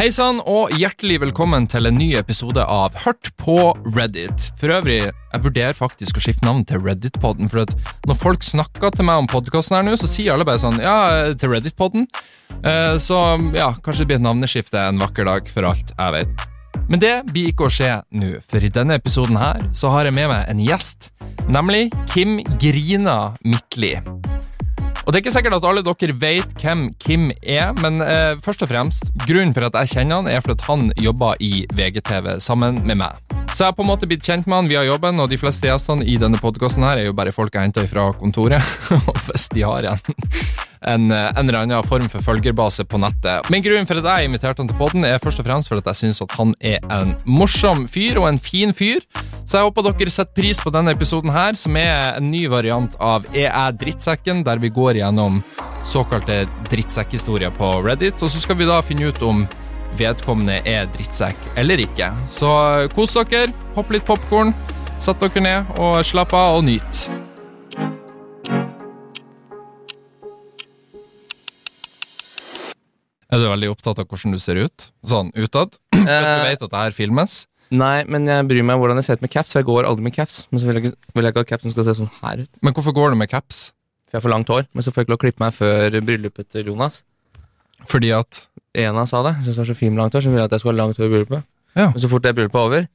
Hei sann, og hjertelig velkommen til en ny episode av Hørt på Reddit. For øvrig, jeg vurderer faktisk å skifte navn til Reddit-podden, for når folk snakker til meg om podkasten her nå, så sier alle bare sånn ja, til Reddit-podden. Eh, så ja, kanskje det blir et navneskifte en vakker dag, for alt jeg vet. Men det blir ikke å skje nå, for i denne episoden her så har jeg med meg en gjest, nemlig Kim Grina Midtli. Og Det er ikke sikkert at alle dere vet hvem Kim er, men eh, først og fremst, grunnen for at jeg kjenner han, er for at han jobber i VGTV sammen med meg. Så jeg har på en måte blitt kjent med han via jobben, og de fleste gjestene i denne podkasten er jo bare folk jeg henter fra kontoret. Og hvis de har en, en, en eller annen form for følgerbase på nettet. Men grunnen for at jeg inviterte han til podden, er først og fremst for at jeg syns at han er en morsom fyr, og en fin fyr. Så jeg håper dere setter pris på denne episoden her, som er en ny variant av Er jeg drittsekken, der vi går gjennom såkalte drittsekkhistorier på Reddit, og så skal vi da finne ut om vedkommende er drittsekk eller ikke. Så kos dere, hopp litt popkorn, sett dere ned og slapp av og nyt. Er du veldig opptatt av hvordan du ser ut? Sånn utad? Du vet at det her filmes? Nei, men jeg bryr meg om hvordan jeg ser ut med caps. Jeg går aldri med caps. Men så vil jeg ikke, vil jeg ikke at capsen skal se sånn her ut. Men hvorfor går du med caps? For jeg har for langt hår. Men så får jeg ikke lov å klippe meg før bryllupet til Jonas. Fordi at Ena sa det. Jeg synes det var så fint med langt hår, så hun ville at jeg skulle ha langt hår i bryllupet. Ja. Men så fort det bryllupet er over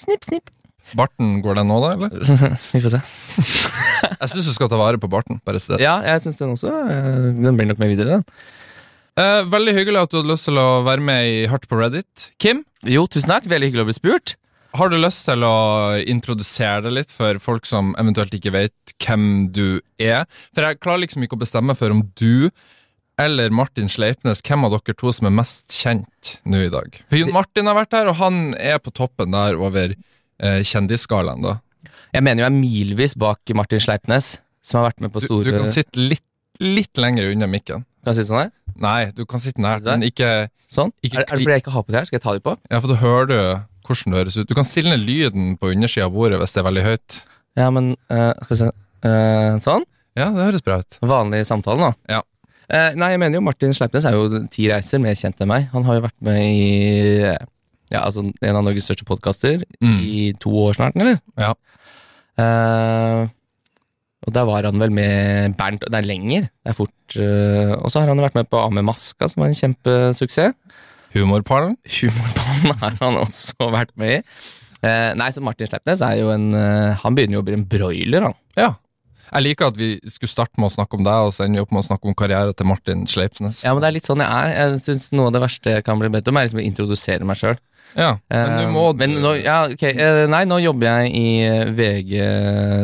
Snipp, snipp. Barten, går den nå, da? eller? Vi får se. Jeg syns du skal ta vare på barten. bare sted. Ja, jeg syns den også. eh, Den blir nok med videre, den. Eh, veldig hyggelig at du hadde lyst til å være med i Hardt på Reddit. Kim, Jo, tusen takk. Veldig hyggelig å bli spurt. har du lyst til å introdusere deg litt for folk som eventuelt ikke vet hvem du er? For jeg klarer liksom ikke å bestemme for om du eller Martin Sleipnes, hvem av dere to som er mest kjent nå i dag? For Jon Martin har vært der, og han er på toppen der over eh, kjendisskalaen, da. Jeg mener jo jeg er milvis bak Martin Sleipnes, som har vært med på Du, store du kan sitte litt, litt lenger unna mikken. Kan jeg sitte sånn her? Nei, du kan sitte nært, men ikke Sånn? Ikke- er, er det fordi jeg ikke har på det her? Skal jeg ta det på? Ja, for da hører du hvordan det høres ut. Du kan stille ned lyden på undersida av bordet hvis det er veldig høyt. Ja, men eh, Skal vi se. Eh, sånn? Ja, det høres bra ut. Vanlig samtale nå. Ja. Eh, nei, jeg mener jo Martin Sleipnes er jo ti reiser mer kjent enn meg. Han har jo vært med i ja, altså en av Norges største podkaster Mm. i to år snart, eller? Ja. Eh, og der var han vel med Bernt Det er lenger. Det er fort eh, Og så har han vært med på Ame maska, som var en kjempesuksess. Humorpallen? Humorpallen har han også vært med i. Eh, nei, så Martin Sleipnes er jo en eh, Han begynner jo å bli en broiler, han. Ja. Jeg liker at vi skulle starte med å snakke om deg, og så ender vi opp med å snakke om karrieren til Martin Sleipnes. Ja, men det er litt sånn jeg er. Jeg synes Noe av det verste jeg kan bli bedt om, er liksom å introdusere meg sjøl. Ja, men nå må du men nå, ja, okay. eh, Nei, nå jobber jeg i eh, VG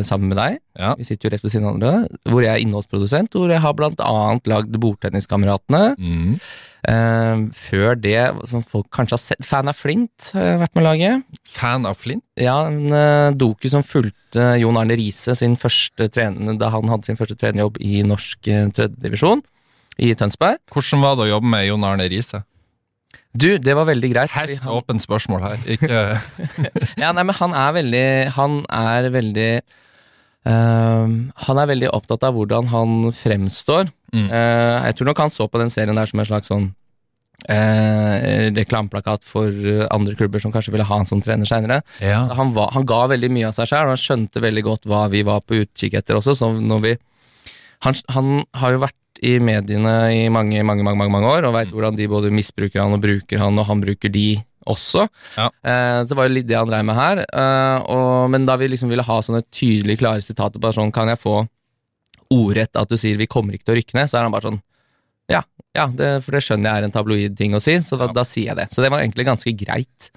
sammen med deg. Ja. Vi sitter jo rett ved siden av hverandre. Hvor jeg er innholdsprodusent. Hvor jeg har blant annet lagd Bordtenniskameratene. Mm. Uh, før det, som folk kanskje har sett, Fan av Flint har jeg vært med å lage. Fan av Flint? Ja, en uh, doku som fulgte Jon Arne Riise sin første trener, da han hadde sin første trenerjobb i norsk uh, tredjedivisjon i Tønsberg. Hvordan var det å jobbe med Jon Arne Riise? Du, det var veldig greit. Her Helt åpent spørsmål her. Ikke ja, nei, men han er veldig Han er veldig ehm, Han er veldig opptatt av hvordan han fremstår. Mm. Uh, jeg tror nok han så på den serien der som en slags sånn eh, reklameplakat for eh, andre klubber som kanskje ville ha han som trener seinere. Ja. Han, han ga veldig mye av seg sjøl, og han skjønte veldig godt hva vi var på utkikk etter også. Så når vi, han, han har jo vært i mediene i mange, mange, mange, mange, mange år, og veit hvordan de både misbruker han og bruker han, og han bruker de også. Ja. Eh, så var det litt det han dreiv med her. Eh, og, men da vi liksom ville ha sånne tydelige, klare sitater på sånn, kan jeg få ordrett at du sier 'vi kommer ikke til å rykke ned', så er han bare sånn ja, ja det, for det skjønner jeg er en tabloid ting å si, så da, Ja. da sier jeg det. Så det var egentlig ganske greit.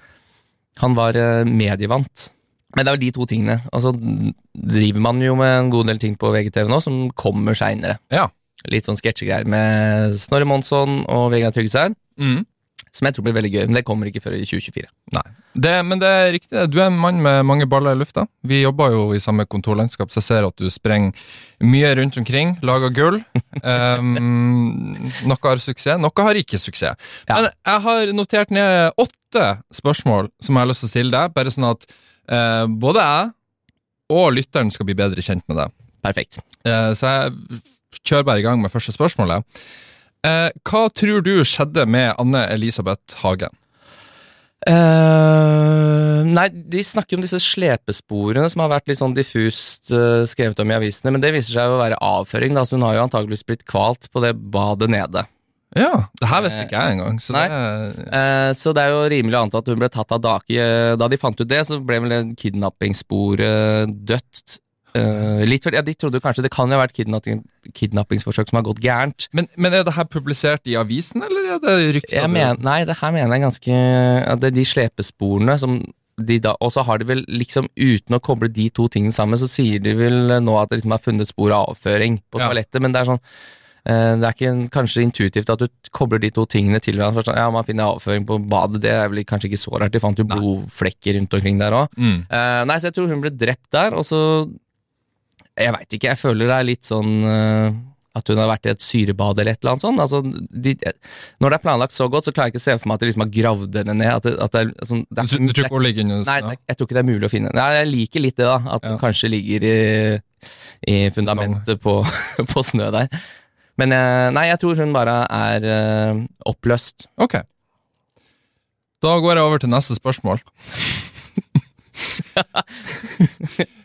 Han var eh, medievant. Men det er vel de to tingene. Og så driver man jo med en god del ting på VGTV nå som kommer seinere. Ja. Litt sånn sketsjegreier med Snorre Monsson og Vegard Tryggeseid, Mm. som jeg tror blir veldig gøy. Men det kommer ikke før i 2024. Nei. Det, men det er riktig. Du er en mann med mange baller i lufta. Vi jobber jo i samme kontorlandskap, så jeg ser at du sprenger mye rundt omkring, lager gull. Um, noe har suksess, noe har ikke suksess. Ja. Men jeg har notert ned åtte spørsmål som jeg har lyst til å stille deg, bare sånn at uh, både jeg og lytteren skal bli bedre kjent med deg. Perfekt. Uh, så jeg kjører bare i gang med første spørsmålet. Eh, hva tror du skjedde med Anne Elisabeth Hagen? Eh, nei, de snakker om disse slepesporene som har vært litt sånn diffust eh, skrevet om i avisene, men det viser seg å være avføring, da, så hun har jo antageligvis blitt kvalt på det badet nede. Ja, det her visste ikke jeg engang. Så Nei. det, Eh, så det er jo rimelig å anta at hun ble tatt av dake. Da de fant ut det, så ble vel kidnappingssporet dødt. Eh, litt ja, De trodde kanskje det kan jo ha vært kidnapping, kidnappingsforsøk som har gått gærent. men, men er det her publisert i avisen, eller er det rykter? Nei, det her mener jeg ganske det er De slepesporene som de da, Og så har de vel liksom, uten å koble de to tingene sammen, så sier de vel nå at det liksom er funnet spor av avføring på Ja. toalettet, men det er sånn eh, det er ikke kanskje intuitivt at du kobler de to tingene til hverandre. Sånn, Ja, Man finner avføring på badet, det er vel kanskje ikke så rart. De fant jo blodflekker rundt omkring der òg. Mm. nei, så jeg tror hun ble drept der, og så Jeg veit ikke, jeg føler det er litt sånn uh, at hun har vært i et syrebad eller et eller annet sånt. Altså, de, når det er planlagt så godt, så klarer jeg ikke å se for meg at de liksom har gravd henne ned. At det, at det sånn, det er, du tror ikke hun ligger under Nei, snø? jeg tror ikke det er mulig å finne. henne. jeg liker litt det, da. At Ja. hun kanskje ligger i, i fundamentet på, på snø der. Men eh, nei, jeg tror hun bare er uh, oppløst. Ok. Da går jeg over til neste spørsmål.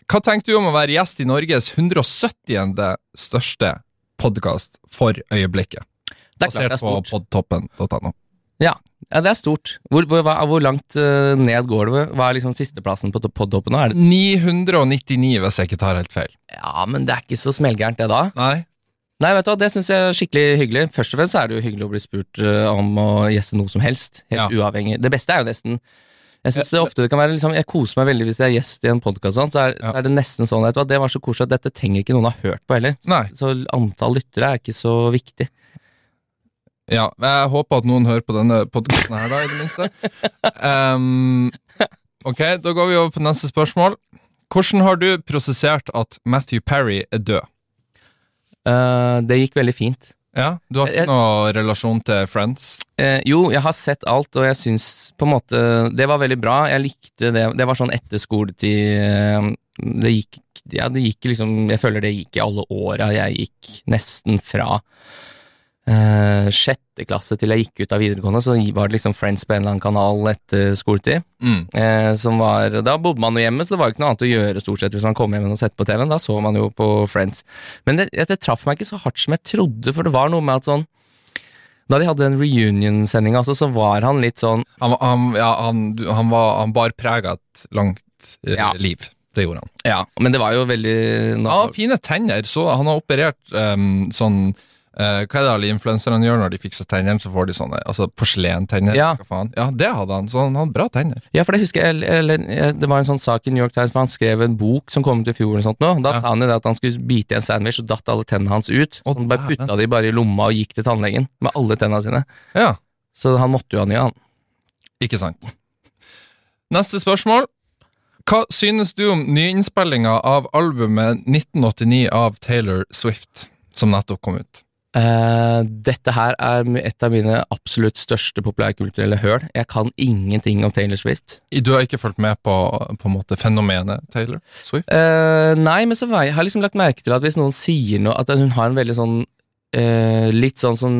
Hva tenker du om å være gjest i Norges 170. største podkast for øyeblikket? Er Basert er på podtoppen.no. Ja, det er stort. Hvor, hvor, hvor langt eh, ned går det? Hva er liksom sisteplassen på podtoppen nå? Er det? 999, hvis jeg ikke tar helt feil. Ja, men det er ikke så smellgærent, det da. Nei? Nei, vet du hva, det syns jeg er skikkelig hyggelig. Først og fremst er det jo hyggelig å bli spurt eh, om å gjeste noe som helst. Helt Ja. uavhengig. Det beste er jo nesten Jeg synes det ofte det kan være liksom, Jeg koser meg veldig hvis jeg er gjest i en podkast, så, er- Ja. så er det nesten sånn at Det var så koselig at dette trenger ikke noen ha hørt på heller. Nei. Så antall lyttere er ikke så viktig. Ja, jeg håper at noen hører på denne podkasten her, da, i det minste. Um, ok, da går vi over på neste spørsmål. Hvordan har du prosessert at Matthew Perry er død? Uh, det gikk veldig fint. Ja, Du har ikke Jeg- noe relasjon til Friends? Eh, jo, jeg har sett alt, og jeg syns på en måte Det var veldig bra. Jeg likte det. Det var sånn etter skoletid eh, Det gikk Ja, det gikk liksom Jeg føler det gikk i alle åra. Jeg gikk nesten fra eh, sjette klasse til jeg gikk ut av videregående, så var det liksom Friends på en eller annen kanal etter skoletid. Mm. Eh, som var, da bodde man jo hjemme, så det var jo ikke noe annet å gjøre stort sett hvis man kom hjem og sett på TV-en. Da så man jo på Friends. Men det, det traff meg ikke så hardt som jeg trodde, for det var noe med at sånn Da de hadde den reunion-sendinga, altså, så var han litt sånn Han, han, ja, han, han, var, han bar preg av et langt eh, Ja. liv. Det gjorde han. Ja, men det var jo veldig Ja, fine tenner. Så han har operert um, sånn eh, Hva er det alle influenserne gjør når de fikser tennene? Så får de sånne altså porselentenner. Ja. Ja, det hadde han. Så han hadde bra tenner. Ja, for det husker jeg, eller, eller, det var en sånn sak i New York Times, for han skrev en bok som kom ut i fjor, eller sånt nå. Da Ja. sa han jo det at han skulle bite i en sandwich, og datt alle tennene hans ut. Så han bare putta de bare i lomma og gikk til tannlegen med alle tennene sine. Ja, Så han måtte jo ha nye, han. ikke sant. Neste spørsmål. Hva synes du om nyinnspillinga av albumet 1989 av Taylor Swift, som nettopp kom ut? Eh, dette her er et av mine absolutt største populærkulturelle høl. Jeg kan ingenting om Taylor Swift. Du har ikke fulgt med på, på en måte fenomenet Taylor Swift? Uh, nei, men så har jeg, jeg liksom lagt merke til at hvis noen sier noe At hun har en veldig sånn eh, Litt sånn som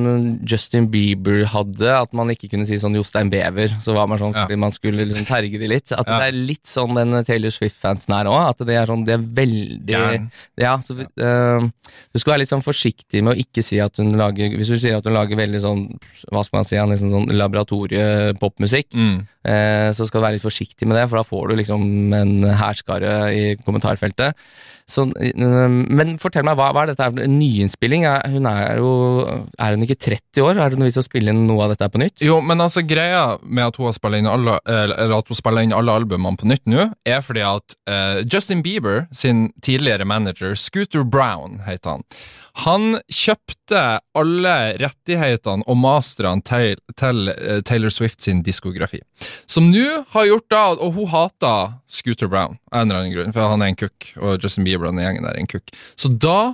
Justin Bieber hadde, at man ikke kunne si sånn Jostein Bever. Så var man sånn Ja. man skulle liksom terge de litt. At Ja. det er litt sånn den Taylor Swift-fansen er òg. At det er sånn, det er veldig Gæren. Ja, så eh, du skal være litt sånn forsiktig med å ikke si at hun lager Hvis du sier at hun lager veldig sånn Hva skal man si, liksom sånn laboratoriepopmusikk, Mm. eh, så skal du være litt forsiktig med det, for da får du liksom en hærskare i kommentarfeltet. Så, eh, men fortell meg, hva, hva er dette for en nyinnspilling? Er, hun er jo Er hun ikke 30 år? Er det noe vits å spille inn noe av dette på nytt? Jo, men altså greia med at hun har spillet inn alle, eller at hun spiller inn alle albumene på nytt nå, er fordi at uh, Justin Bieber sin tidligere manager, Scooter Brown heter han, han kjøpte alle rettighetene og masterne til, til eh, Taylor Swift sin diskografi. Som nå har gjort da, og hun hater Scooter Brown av en eller annen grunn, for han er en kukk, og Justin Bieber og den gjengen der er en kukk. Så da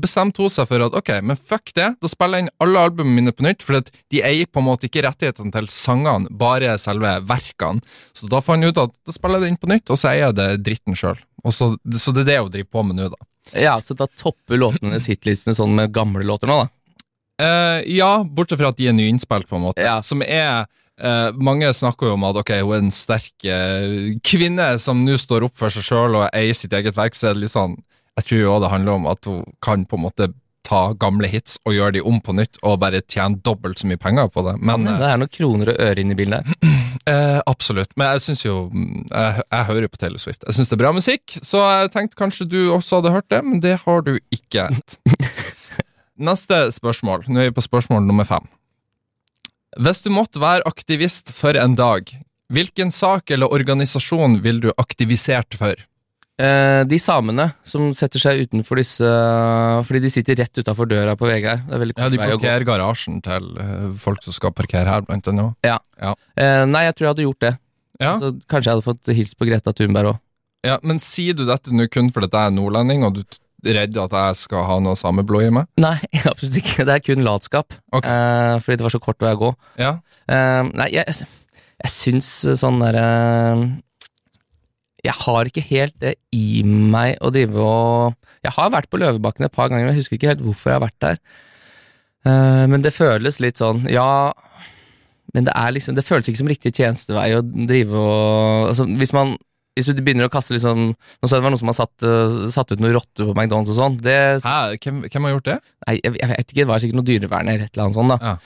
bestemte hun seg for at ok, men fuck det, da spiller jeg inn alle albumene mine på nytt, for de eier på en måte ikke rettighetene til sangene, bare selve verkene. Så da fant hun ut at da spiller jeg det inn på nytt, og så eier jeg det dritten sjøl. Så, så det er det hun driver på med nå, da. Ja, så da topper låtene hitlistene sånn med gamle låter nå, da. Uh, ja, bortsett fra at de er nyinnspilt, på en måte. Ja. Som er uh, Mange snakker jo om at ok, hun er en sterk uh, kvinne som nå står opp for seg sjøl og eier sitt eget verk, så er det litt sånn Jeg tror jo det handler om at hun kan på en måte ta gamle hits og gjøre de om på nytt, og bare tjene dobbelt så mye penger på det. Men det er noen kroner og øre inne i bildet eh, Absolutt. Men jeg syns jo jeg, jeg hører på Taylor Swift. Jeg syns det er bra musikk, så jeg tenkte kanskje du også hadde hørt det, men det har du ikke. Neste spørsmål. Nå er vi på spørsmål nummer fem. Hvis du måtte være aktivist for en dag, hvilken sak eller organisasjon vil du aktivisert for? Eh, de samene som setter seg utenfor disse Fordi de sitter rett utafor døra på VG her. Det er Ja, De parkerer garasjen til eh, folk som skal parkere her, blant annet. Eh, nei, jeg tror jeg hadde gjort det. Ja, Så kanskje jeg hadde fått hilst på Greta Thunberg òg. ja, men sier du dette nå kun fordi jeg er nordlending, og du er redd at jeg skal ha noe sameblod i meg? Nei, absolutt ikke. Det er kun latskap. Okay. Eh, fordi det var så kort vei å gå. Ja, Eh, nei, jeg, jeg syns sånn derre Jeg har ikke helt det i meg å drive og Jeg har vært på Løvebakken et par ganger, men jeg husker ikke helt hvorfor jeg har vært der. Eh, men det føles litt sånn Ja, men det er liksom Det føles ikke som riktig tjenestevei å drive og altså, Hvis man hvis du begynner å kaste liksom Nå så jeg det var noen som har satt, eh, satt ut noen rotter på McDonald's og sånn. Det Hæ? Hvem, hvem har gjort det? Nei, jeg, jeg vet ikke, det var sikkert noe dyrevern eller et eller annet sånt. da. Ja.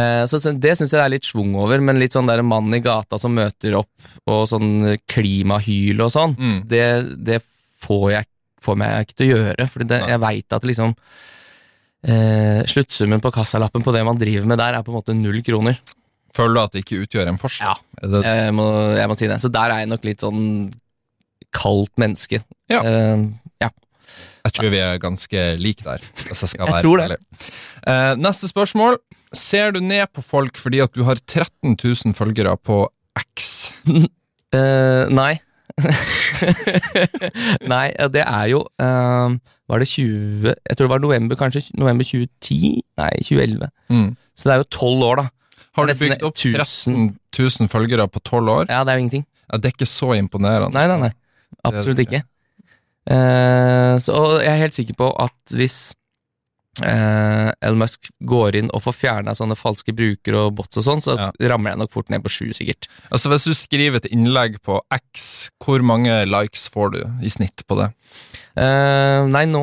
Eh, så, så Det syns jeg det er litt schwung over, men litt sånn der mann i gata som møter opp, og sånn klimahyl og sånn, Mm. det, det får jeg får meg ikke til å gjøre, for jeg veit at liksom eh, Sluttsummen på kassalappen på det man driver med der, er på en måte null kroner. Føler du at det ikke utgjør en forskjell? Ja, det, Jeg må, jeg må si det. Så der er jeg nok litt sånn kaldt menneske. Ja. Uh, ja. Jeg tror vi er ganske like der, hvis jeg skal Jeg være tror det. Eh, neste spørsmål. Ser du ned på folk fordi at du har 13 000 følgere på X? uh, nei. nei, det er jo Var det 20 Jeg tror det var november, kanskje november 2010? Nei, 2011. Mm. Så det er jo tolv år, da. Har du bygd opp 1000. 13 000 følgere på 12 år? Ja, det er jo ingenting. Ja, det er ikke så imponerende. Nei, nei, nei. Absolutt ikke. Uh, så jeg er helt sikker på at hvis eh, Elon Musk går inn og får fjerna sånne falske brukere og bots og sånn, så Ja. ramler jeg nok fort ned på sju, sikkert. Altså Hvis du skriver et innlegg på X, hvor mange likes får du i snitt på det? Eh, nei, nå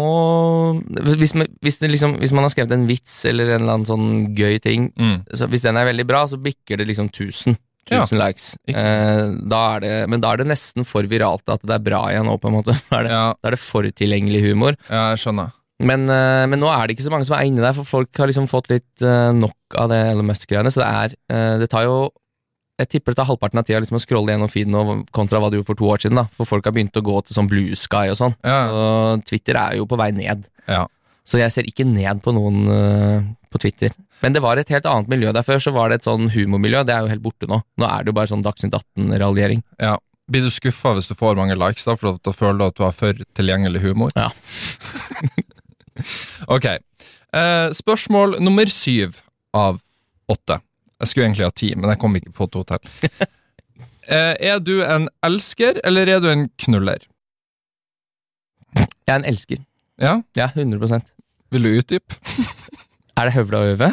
hvis, hvis, liksom, hvis man har skrevet en vits eller en eller annen sånn gøy ting, Mm. så hvis den er veldig bra, så bikker det liksom 1000. Ja, likes. Eh, da det, men da er det nesten for viralt at det er bra igjen nå, på en måte. Da er det, Ja, da er det for tilgjengelig humor. ja, jeg skjønner. Men, eh, men nå er det ikke så mange som er inne der, for folk har liksom fått litt eh, nok av det Elon Musk-greiene. Så det er eh, Det tar jo Jeg tipper det tar halvparten av tida liksom å scrolle gjennom feeden nå, kontra hva du gjorde for to år siden. da For folk har begynt å gå til sånn Blue Sky og sånn. Ja, Og Twitter er jo på vei ned. ja. Så jeg ser ikke ned på noen uh, på Twitter. Men det var et helt annet miljø der før. Så var det et sånn humormiljø. Det er jo helt borte nå. Nå er det jo bare sånn Dagsnytt 18-raljering. ja. Blir du skuffa hvis du får mange likes, da, for da føler du at du har for tilgjengelig humor? Ja. ok. Uh, spørsmål nummer syv av åtte. Jeg skulle egentlig ha ti, men jeg kom ikke på to til. uh, er du en elsker, eller er du en knuller? Jeg er en elsker. Ja, Ja, 100% vil du utdype? Er det høvla å øve?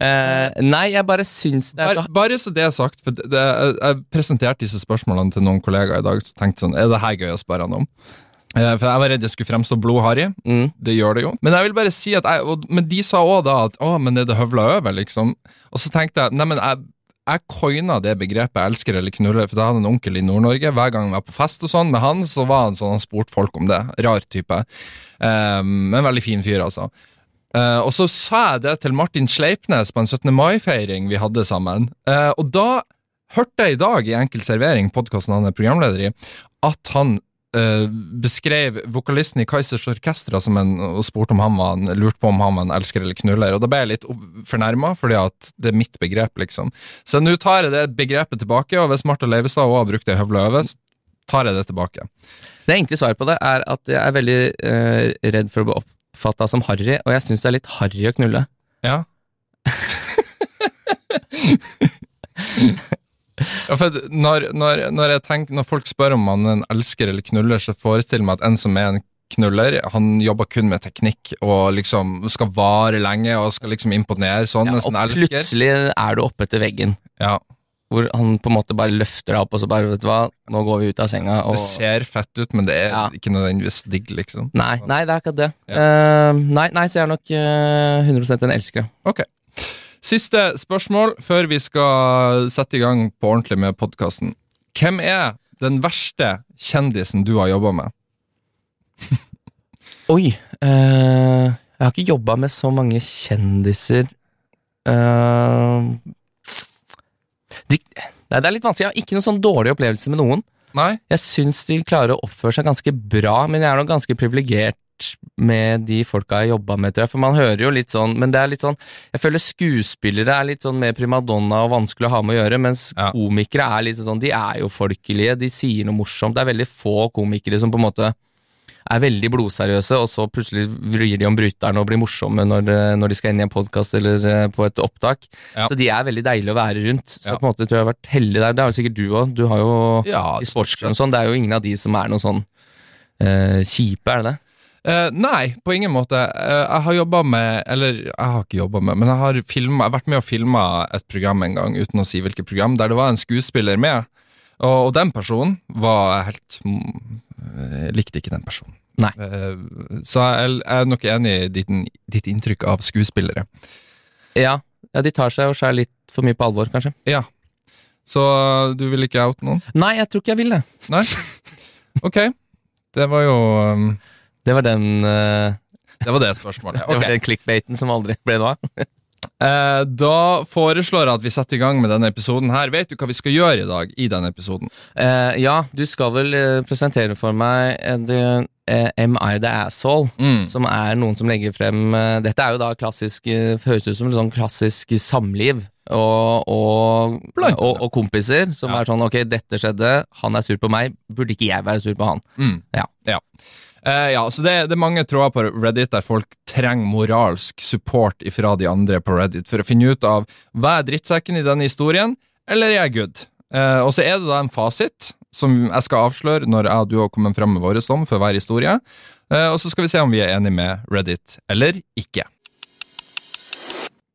uh, nei, jeg bare syns det er så Bare, bare så det er sagt, for det, det, jeg, presenterte disse spørsmålene til noen kollegaer i dag, så tenkte sånn, er det her gøy å spørre han om? Eh, For jeg var redd jeg skulle fremstå blodharry. mm. Det gjør det jo. Men jeg vil bare si at jeg, og, Men de sa òg da at å, men er det høvla over, liksom? Og så tenkte jeg nei, men jeg, jeg coina det begrepet elsker eller knuller, for jeg hadde en onkel i Nord-Norge. Hver gang jeg var på fest og sånn med han, så var han sånn, han spurte folk om det. Rar type. Um, men veldig fin fyr, altså. Uh, og så sa jeg det til Martin Sleipnes på en 17. mai-feiring vi hadde sammen. Uh, og da hørte jeg i dag i Enkel servering, podkasten han er programleder i, at han eh, beskrev vokalisten i Kaizers Orkestra som en, og spurte om han var en, lurte på om han var en elsker eller knuller. Og da ble jeg litt fornærma, fordi at det er mitt begrep, liksom. Så nå tar jeg det begrepet tilbake, og hvis Martha Leivestad òg har brukt det i høvla så tar jeg det tilbake. Det enkle svaret på det er at jeg er veldig uh, redd for å bli oppfatta som harry, og jeg syns det er litt harry å knulle. Ja. ja når, når, når, tenker, når folk spør om en elsker eller knuller, så forestiller jeg meg at en som er en knuller. Han jobber kun med teknikk og liksom skal vare lenge og skal liksom imponere. Sånn, Ja, og elsker. plutselig er du oppe etter veggen, Ja, hvor han på en måte bare løfter deg opp og så bare, vet du hva, nå går vi ut av senga. Og... det ser fett ut, men det er Ja. ikke nødvendigvis digg, liksom. Nei, nei, det er akkurat det. Eh, nei, nei, så jeg er nok uh, 100 en elsker. Ok. Siste spørsmål før vi skal sette i gang på ordentlig med podkasten. Hvem er den verste kjendisen du har jobba med? Oi, eh, jeg har ikke jobba med så mange kjendiser. Eh, de, nei, det er litt vanskelig. Jeg har ikke noen sånn dårlig opplevelse med noen. Nei? Jeg syns de klarer å oppføre seg ganske bra, men jeg er nok ganske privilegert med de folka jeg jobba med, tror jeg. For man hører jo litt sånn, men det er litt sånn Jeg føler skuespillere er litt sånn mer primadonna og vanskelig å ha med å gjøre, mens Ja. komikere er litt sånn De er jo folkelige, de sier noe morsomt. Det er veldig få komikere som på en måte er veldig blodseriøse, og så plutselig vrir de om bryteren og blir morsomme når, når de skal inn i en podkast eller eh, på et opptak. Ja. Så de er veldig deilige å være rundt. Så Ja. på en måte tror jeg jeg har vært heldig der. Det er vel sikkert du òg. Du har jo Ja, i sportsklubben sånn, det er jo ingen av de som er noe sånn eh, kjipe, er det det? Eh, nei, på ingen måte. Uh, jeg har jobba med Eller, jeg har ikke jobba med, men jeg har, filmet, jeg har vært med og filma et program en gang, uten å si hvilket program, der det var en skuespiller med. Og, og den personen var helt mm, Jeg likte ikke den personen. Nei. Uh, så jeg, jeg er nok enig i ditt, ditt inntrykk av skuespillere. Ja, ja, de tar seg og skjærer litt for mye på alvor, kanskje. Ja. Så du vil ikke oute noen? Nei, jeg tror ikke jeg vil det. Nei? Ok. Det var jo um, Det var den, uh, Det var det spørsmålet. det var den clickbaiten som aldri ble noe av. Eh, da foreslår jeg at vi setter i gang med denne episoden her. Vet du hva vi skal gjøre i dag i denne episoden? Eh, ja, du skal vel eh, presentere for meg det, Am I the Asshole? Mm. Som er noen som legger frem Dette er jo da klassisk Høres ut som sånn klassisk samliv. Og, og, og, og kompiser som Ja. er sånn Ok, dette skjedde, han er sur på meg, burde ikke jeg være sur på han? Mm. Ja. Ja, Eh, ja så det, det er mange tråder på Reddit der folk trenger moralsk support ifra de andre på Reddit for å finne ut av hva er drittsekken i denne historien, eller er jeg good? Uh, og så er det da en fasit som jeg skal avsløre når jeg og du har kommet fram med våre dom for hver historie. Uh, og så skal vi se om vi er enige med Reddit eller ikke.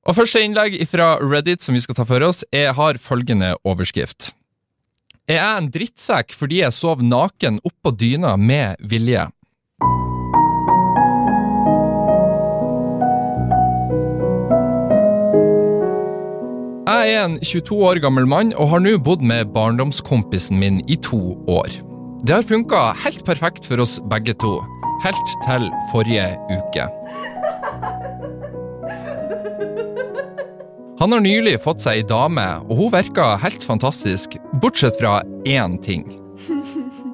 Og første innlegg fra Reddit som vi skal ta for oss, er, har følgende overskrift. Er jeg en drittsekk fordi jeg sov naken oppå dyna med vilje? Jeg er en 22 år gammel mann og har nå bodd med barndomskompisen min i to år. Det har funka helt perfekt for oss begge to, helt til forrige uke. Han har nylig fått seg ei dame, og hun virka helt fantastisk, bortsett fra én ting.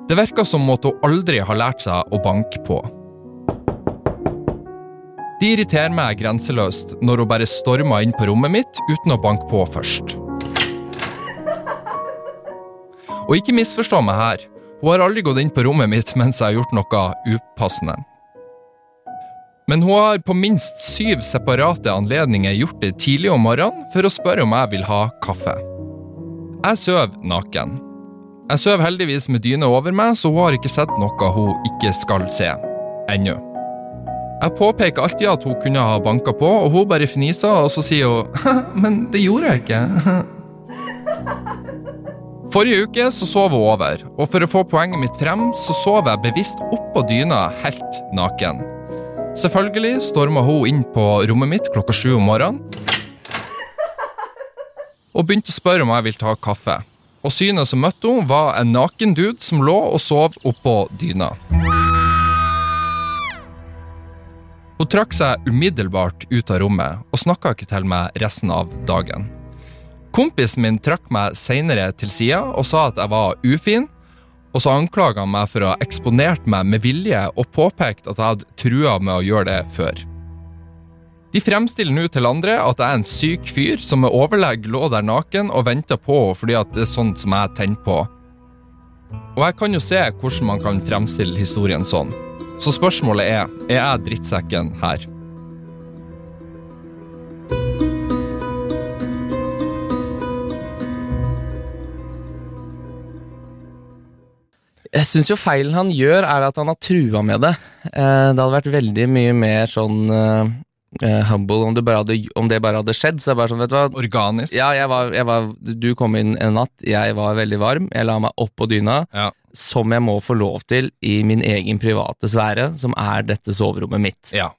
Det virka som at hun aldri har lært seg å banke på. De irriterer meg grenseløst når hun bare stormer inn på rommet mitt uten å banke på først. Og ikke misforstå meg her, hun har aldri gått inn på rommet mitt mens jeg har gjort noe upassende. Men hun har på minst syv separate anledninger gjort det tidlig om morgenen for å spørre om jeg vil ha kaffe. Jeg sover naken. Jeg sover heldigvis med dyne over meg, så hun har ikke sett noe hun ikke skal se. Ennå. Jeg påpeker alltid at hun kunne ha banka på, og hun bare fniser, og så sier hun Men det gjorde jeg ikke. Forrige uke så sov hun over, og for å få poenget mitt frem, så sov jeg bevisst oppå dyna helt naken. Selvfølgelig storma hun inn på rommet mitt klokka sju om morgenen og begynte å spørre om jeg ville ta kaffe. Og synet som møtte henne, var en naken dude som lå og sov oppå dyna. Hun trakk seg umiddelbart ut av rommet og snakka ikke til meg resten av dagen. Kompisen min trakk meg seinere til sida og sa at jeg var ufin, og så anklaga han meg for å ha eksponert meg med vilje og påpekt at jeg hadde trua med å gjøre det før. De fremstiller nå til andre at jeg er en syk fyr som med overlegg lå der naken og venta på fordi at det er sånt som jeg tenner på. Og jeg kan jo se hvordan man kan fremstille historien sånn. Så spørsmålet er, er jeg drittsekken her? Jeg syns jo feilen han gjør, er at han har trua med det. Eh, det hadde vært veldig mye mer sånn eh, humble om det, bare hadde, om det bare hadde skjedd. Så jeg bare sånn, vet du hva Organisk. Ja, jeg var, jeg var, du kom inn en natt, jeg var veldig varm, jeg la meg opp på dyna, Ja. som jeg må få lov til i min egen private sfære, som er dette soverommet mitt. Ja.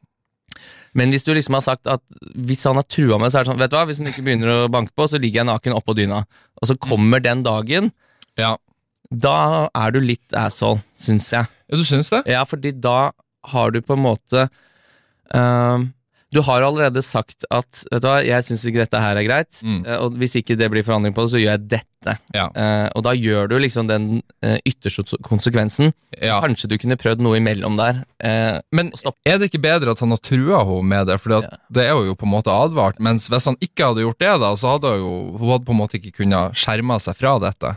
Men hvis du liksom har sagt at hvis han har trua meg, så er det sånn, vet du hva, hvis hun ikke begynner å banke på, så ligger jeg naken oppå dyna. Og så kommer den dagen, ja. da er du litt asshole, syns jeg. Ja, du syns det? Ja, fordi da har du på en måte ehm, Du har allerede sagt at Vet du hva, jeg syns ikke dette her er greit, Mm. eh, og hvis ikke det blir forandring på det, så gjør jeg dette. Ja. Uh, og da gjør du liksom den uh, ytterste konsekvensen. ja. Kanskje du kunne prøvd noe imellom der. Uh, Men er det ikke bedre at han har trua henne med det? For Ja. det er jo på en måte advart. Mens hvis han ikke hadde gjort det, da, så hadde hun hadde på en måte ikke kunnet skjerme seg fra dette.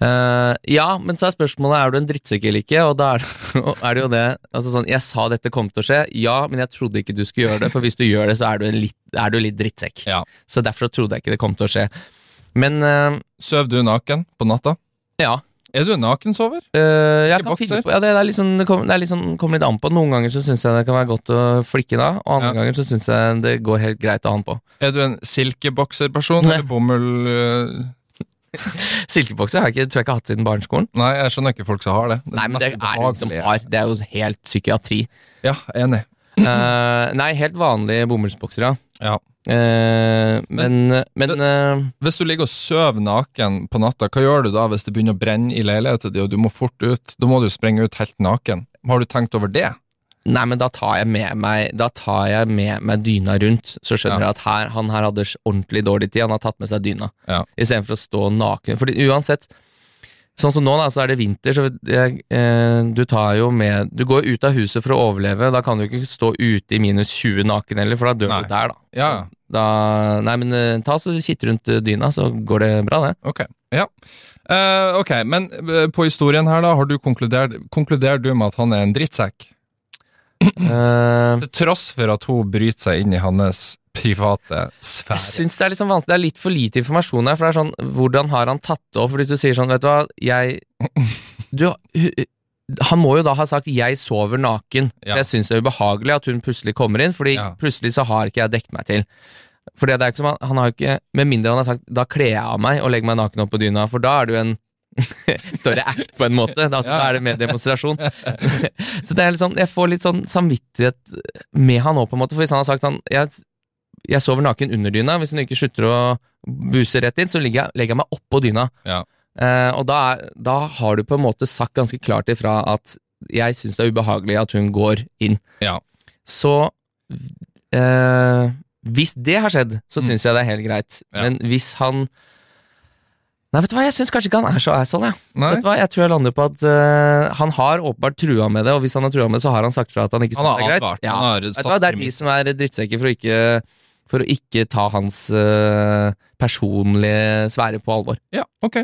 Eh, ja, men så er spørsmålet er du en drittsekk eller ikke, og da er, det- er det jo det altså sånn, Jeg sa dette kom til å skje, ja, men jeg trodde ikke du skulle gjøre det, for hvis du gjør det, så er du, en litt, er du litt drittsekk. Ja. Så derfor trodde jeg ikke det kom til å skje. Men uh, Søv du naken på natta? ja. Er du en nakensover? Uh, jeg kan finne på, ja, det, er liksom, det, kommer, det er liksom, kommer litt an på. Noen ganger så syns jeg det kan være godt å flikke da, og andre Ja. ganger så syns jeg det går helt greit å ha den på. Er du en silkebokserperson eller bomull... øh, Silkebokser har jeg ikke, tror jeg ikke har hatt siden barneskolen. Nei, jeg skjønner ikke folk som har det. Nei, men det er jo som har. Det er jo helt psykiatri. Ja, enig. Uh, nei, helt vanlige bomullsboksere. Ja. Uh, men men uh, Hvis du ligger og sover naken på natta, hva gjør du da hvis det begynner å brenne i leiligheten din, og du må fort ut? Da må du sprenge ut helt naken. Har du tenkt over det? Nei, men da tar jeg med meg jeg med meg dyna rundt. Så skjønner Ja. jeg at her, han her hadde ordentlig dårlig tid. Han har tatt med seg dyna. Ja. Istedenfor å stå naken. Fordi uansett Sånn som nå, da, så er det vinter, så jeg, eh, du tar jo med Du går ut av huset for å overleve. Da kan du ikke stå ute i minus 20 naken heller, for da dør Nei. du der, da. Ja, da nei, men eh, ta så kitt rundt eh, dyna, så går det bra, det. ok. Ja. Uh, ok, men på historien her, da, har du konkludert Konkluderer du med at han er en drittsekk? Eh, Til tross for at hun bryter seg inn i hans private sfære. Jeg synes syns det er litt sånn vanskelig, det er litt for lite informasjon her. For det er sånn, hvordan har han tatt det opp? Fordi du sier sånn, vet du hva, jeg du, Han må jo da ha sagt 'jeg sover naken', Ja. så jeg syns det er ubehagelig at hun plutselig kommer inn, fordi Ja. plutselig så har ikke jeg dekket meg til. For det er ikke som han, han har ikke Med mindre han har sagt 'da kler jeg av meg og legger meg naken opp på dyna', for da er det jo en større act, på en måte. Da, Ja. da er det mer demonstrasjon. så det er litt sånn, jeg får litt sånn samvittighet med han òg, på en måte. For hvis han har sagt han jeg, jeg sover naken under dyna, hvis hun ikke slutter å buse rett inn, så legger jeg, legger jeg meg oppå dyna. Ja. Eh, og da, er, da har du på en måte sagt ganske klart ifra at jeg syns det er ubehagelig at hun går inn. Ja. Så eh, hvis det har skjedd, så Mm. syns jeg det er helt greit. Men hvis han Nei, vet du hva, jeg syns kanskje ikke han er så asshole, jeg. Nei? Vet du hva, Jeg tror jeg lander på at uh, han har åpenbart trua med det, og hvis han har trua med det, så har han sagt fra at han ikke syns det er greit. Ja. Vet du hva, Det er de som er drittsekker for å ikke, for å ikke ta hans uh, personlige sfære på alvor. Ja, ok.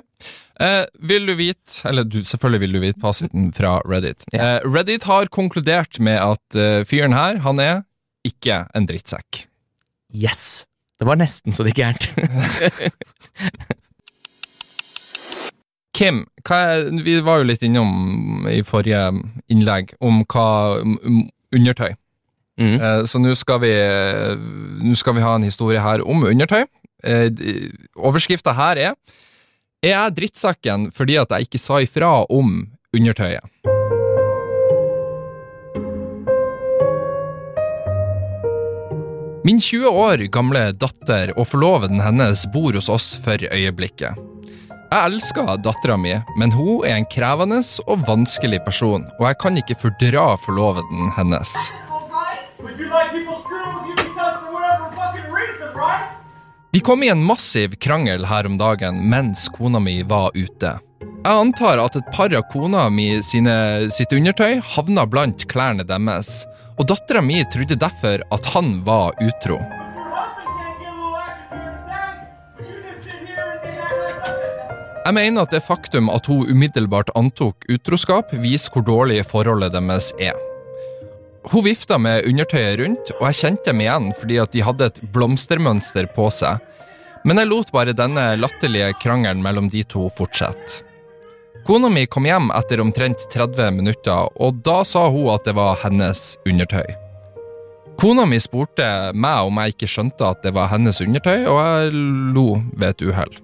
Eh, vil du vite, eller du, selvfølgelig vil du vite fasiten fra Reddit. Ja. Eh, Reddit har konkludert med at eh, fyren her, han er ikke en drittsekk. Yes! Det var nesten så det gikk gærent. Kim, er, vi var jo litt innom i forrige innlegg om hva om undertøy. Mm. Uh, så nå skal, vi, eh, nå skal vi ha en historie her om undertøy. Uh, Overskrifta her er Er jeg drittsekken fordi at jeg ikke sa ifra om undertøyet? Min 20 år gamle datter og forloveden hennes bor hos oss for øyeblikket. Jeg elsker dattera mi, men hun er en krevende og vanskelig person, og jeg kan ikke fordra forloveden hennes. Vi kom i en massiv krangel her om dagen mens kona mi var ute. Jeg antar at et par av kona mi sine, sitt undertøy havna blant klærne deres, og dattera mi trodde derfor at han var utro. Jeg mener at det faktum at hun umiddelbart antok utroskap, viser hvor dårlig forholdet deres er. Hun vifta med undertøyet rundt, og jeg kjente dem igjen fordi at de hadde et blomstermønster på seg. Men jeg lot bare denne latterlige krangelen mellom de to fortsette. Kona mi kom hjem etter omtrent 30 minutter, og da sa hun at det var hennes undertøy. Kona mi spurte meg om jeg ikke skjønte at det var hennes undertøy, og jeg lo ved et uhell.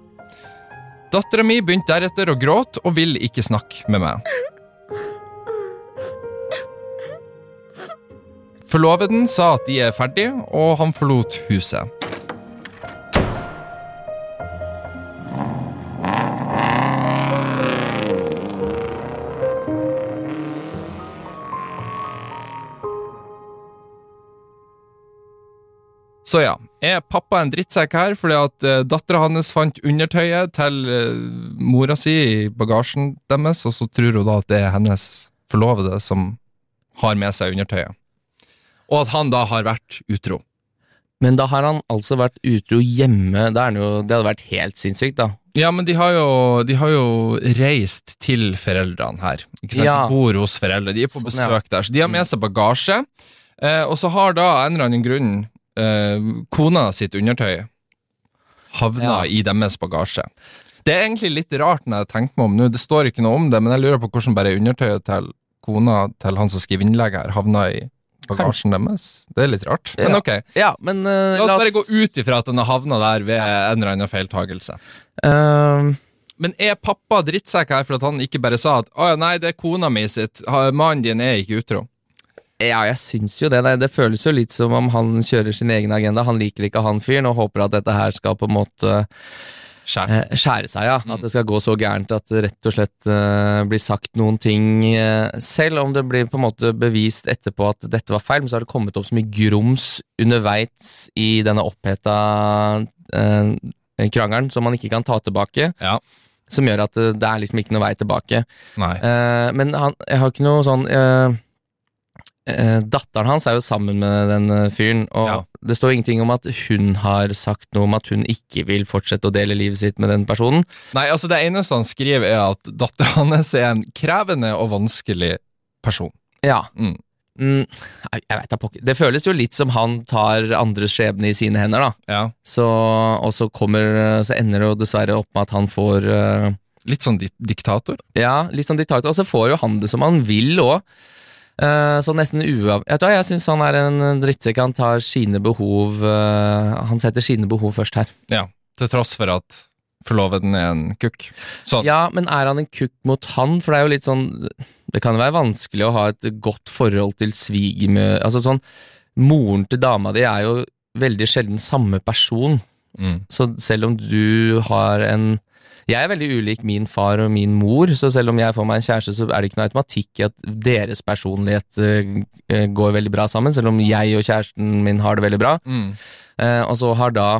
Dattera mi begynte deretter å gråte og ville ikke snakke med meg. Forloveden sa at de er ferdige, og han forlot huset. Så ja, er pappa en drittsekk her fordi at uh, dattera hans fant undertøyet til eh, mora si i bagasjen deres, og så tror hun da at det er hennes forlovede som har med seg undertøyet. Og at han da har vært utro. Men da har han altså vært utro hjemme. Er jo, det hadde vært helt sinnssykt, da. Ja, men de har jo, de har jo reist til foreldrene her. Ja. De bor hos foreldre, de er på Sånn, ja. besøk der. Så de har med seg bagasje, eh, og så har da en eller annen grunn eh, kona sitt undertøy havna Ja. i deres bagasje. Det er egentlig litt rart når jeg tenker meg om nå, det står ikke noe om det, men jeg lurer på hvordan bare undertøyet til kona til han som skriver innlegget her, havna i bagasjen deres. Det er litt rart, men Ja. ok. Ja, men uh, La oss bare gå ut ifra at den har havna der ved en eller annen feiltagelse. eh, Men er pappa drittsekk her for at han ikke bare sa at å ja, nei, det er kona mi sitt, mannen din er ikke utro? Ja, jeg syns jo det. Det, det føles jo litt som om han kjører sin egen agenda. Han liker ikke han fyren og håper at dette her skal på en måte Skjære. eh, skjære seg, ja. At det skal gå så gærent at det rett og slett eh, blir sagt noen ting eh, Selv om det blir på en måte bevist etterpå at dette var feil, men så har det kommet opp så mye grums underveis i denne oppheta eh, krangelen som man ikke kan ta tilbake. Ja. Som gjør at det, er liksom ikke noe vei tilbake. Eh, men han, jeg har ikke noe sånn Datteren hans er jo sammen med den eh, fyren, og Ja. det står ingenting om at hun har sagt noe om at hun ikke vil fortsette å dele livet sitt med den personen. Nei, altså Det eneste han skriver, er at datteren hans er en krevende og vanskelig person. Ja. Mm. Mm, jeg veit da pokker. Det føles jo litt som han tar andres skjebne i sine hender, da. Ja. Så, og så kommer Så ender det jo dessverre opp med at han får uh, Litt sånn di diktator. Ja, litt sånn diktator. Og så får jo han det som han vil òg. Så nesten uav... Jeg, jeg syns han er en drittsekk. Han tar sine behov eh, Han setter sine behov først her. Ja. Til tross for at forloveden er en kukk. Sånn. Ja, men er han en kukk mot han? For det er jo litt sånn Det kan jo være vanskelig å ha et godt forhold til svigermø... Altså sånn Moren til dama di er jo veldig sjelden samme person. Mm. Så selv om du har en Jeg er veldig ulik min far og min mor, så selv om jeg får meg en kjæreste, så er det ikke noe automatikk i at deres personlighet eh, eh, går veldig bra sammen, selv om jeg og kjæresten min har det veldig bra. Mm. Eh, og så har da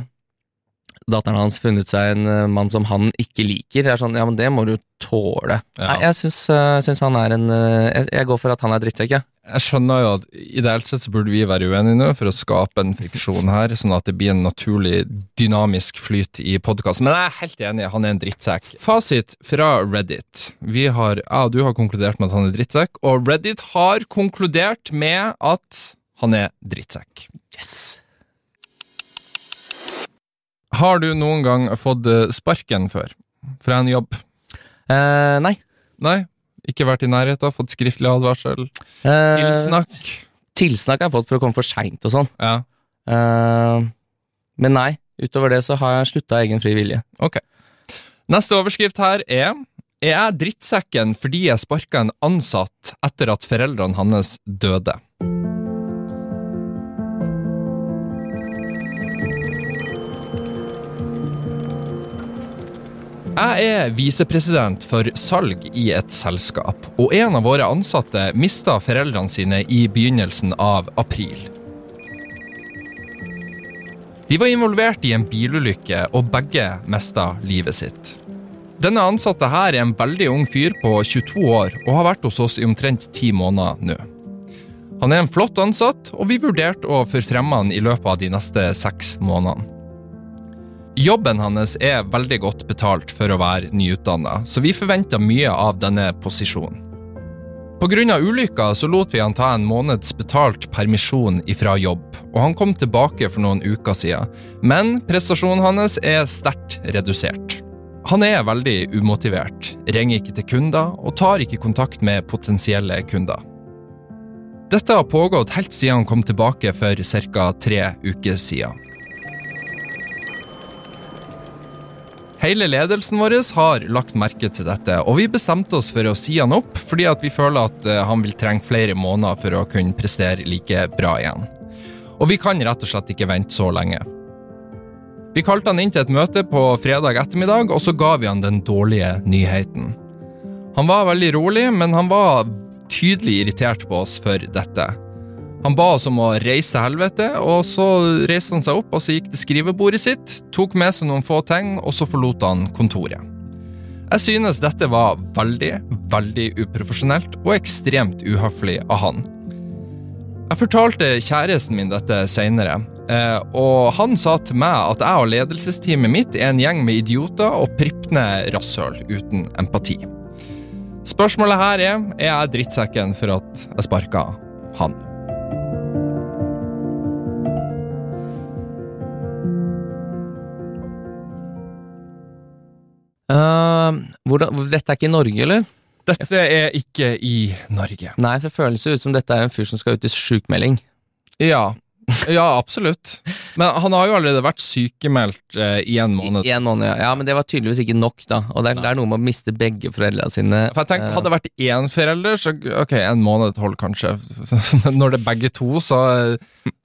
datteren hans funnet seg en mann som han ikke liker. Det er sånn, ja, men det må du tåle. Ja. Nei, jeg syns, han er en jeg, jeg går for at han er drittsekk, jeg. Jeg skjønner jo at ideelt sett så burde vi være uenige nå for å skape en friksjon her, sånn at det blir en naturlig dynamisk flyt i podkasten. Men jeg er helt enig, han er en drittsekk. Fasit fra Reddit. Vi har, ja, du har konkludert med at han er drittsekk, og Reddit har konkludert med at han er drittsekk. Yes! Har du noen gang fått eh, sparken før? Fra en jobb? Eh, nei. Nei? Ikke vært i nærheten? Fått skriftlig advarsel? Eh, Tilsnakk? Tilsnakk har jeg fått for å komme for seint og sånn. Ja, Eh, men nei, utover det så har jeg slutta av egen fri vilje. ok. Neste overskrift her er Er jeg drittsekken fordi jeg sparka en ansatt etter at foreldrene hans døde? Jeg er visepresident for salg i et selskap, og en av våre ansatte mista foreldrene sine i begynnelsen av april. De var involvert i en bilulykke, og begge mista livet sitt. Denne ansatte her er en veldig ung fyr på 22 år og har vært hos oss i omtrent ti måneder nå. Han er en flott ansatt, og vi vurderte å forfremme han i løpet av de neste seks månedene. Jobben hans er veldig godt betalt for å være nyutdanna, så vi forventa mye av denne posisjonen. Av ulykka så lot vi han ta en måneds betalt permisjon ifra jobb, og han kom tilbake for noen uker siden, men prestasjonen hans er sterkt redusert. Han er veldig umotivert, ringer ikke til kunder og tar ikke kontakt med potensielle kunder. Dette har pågått helt siden han kom tilbake for ca. tre uker siden. Hele ledelsen vår har lagt merke til dette, og vi bestemte oss for å si han opp, fordi vi føler at eh, han vil trenge flere måneder for å kunne prestere like bra igjen. Og vi kan rett og slett ikke vente så lenge. Vi kalte han inn til et møte på fredag ettermiddag, og så ga vi han den dårlige nyheten. Han var veldig rolig, men han var tydelig irritert på oss for dette. Han ba oss om å reise til helvete, og så reiste han seg opp og så gikk til skrivebordet sitt, tok med seg noen få ting, og så forlot han kontoret. Jeg synes dette var veldig, veldig uprofesjonelt og ekstremt uhøflig av han. Jeg fortalte kjæresten min dette seinere, eh, og han sa til meg at jeg og ledelsesteamet mitt er en gjeng med idioter og pripne rasshøl uten empati. Spørsmålet her er er jeg drittsekken for at jeg sparka han. Eh, hvordan, dette er ikke i Norge, eller? Dette er ikke i Norge. Nei, for det føles ut som dette er en fyr som skal ut i sjukmelding. Ja, ja absolutt. Men han har jo allerede vært sykemeldt eh, i en måned. I en måned, ja. ja. Men det var tydeligvis ikke nok, da. Og det er, det er noe med å miste begge foreldrene sine. For jeg tenker, Hadde det vært én forelder, så ok, en måned holder kanskje. Men når det er begge to, så,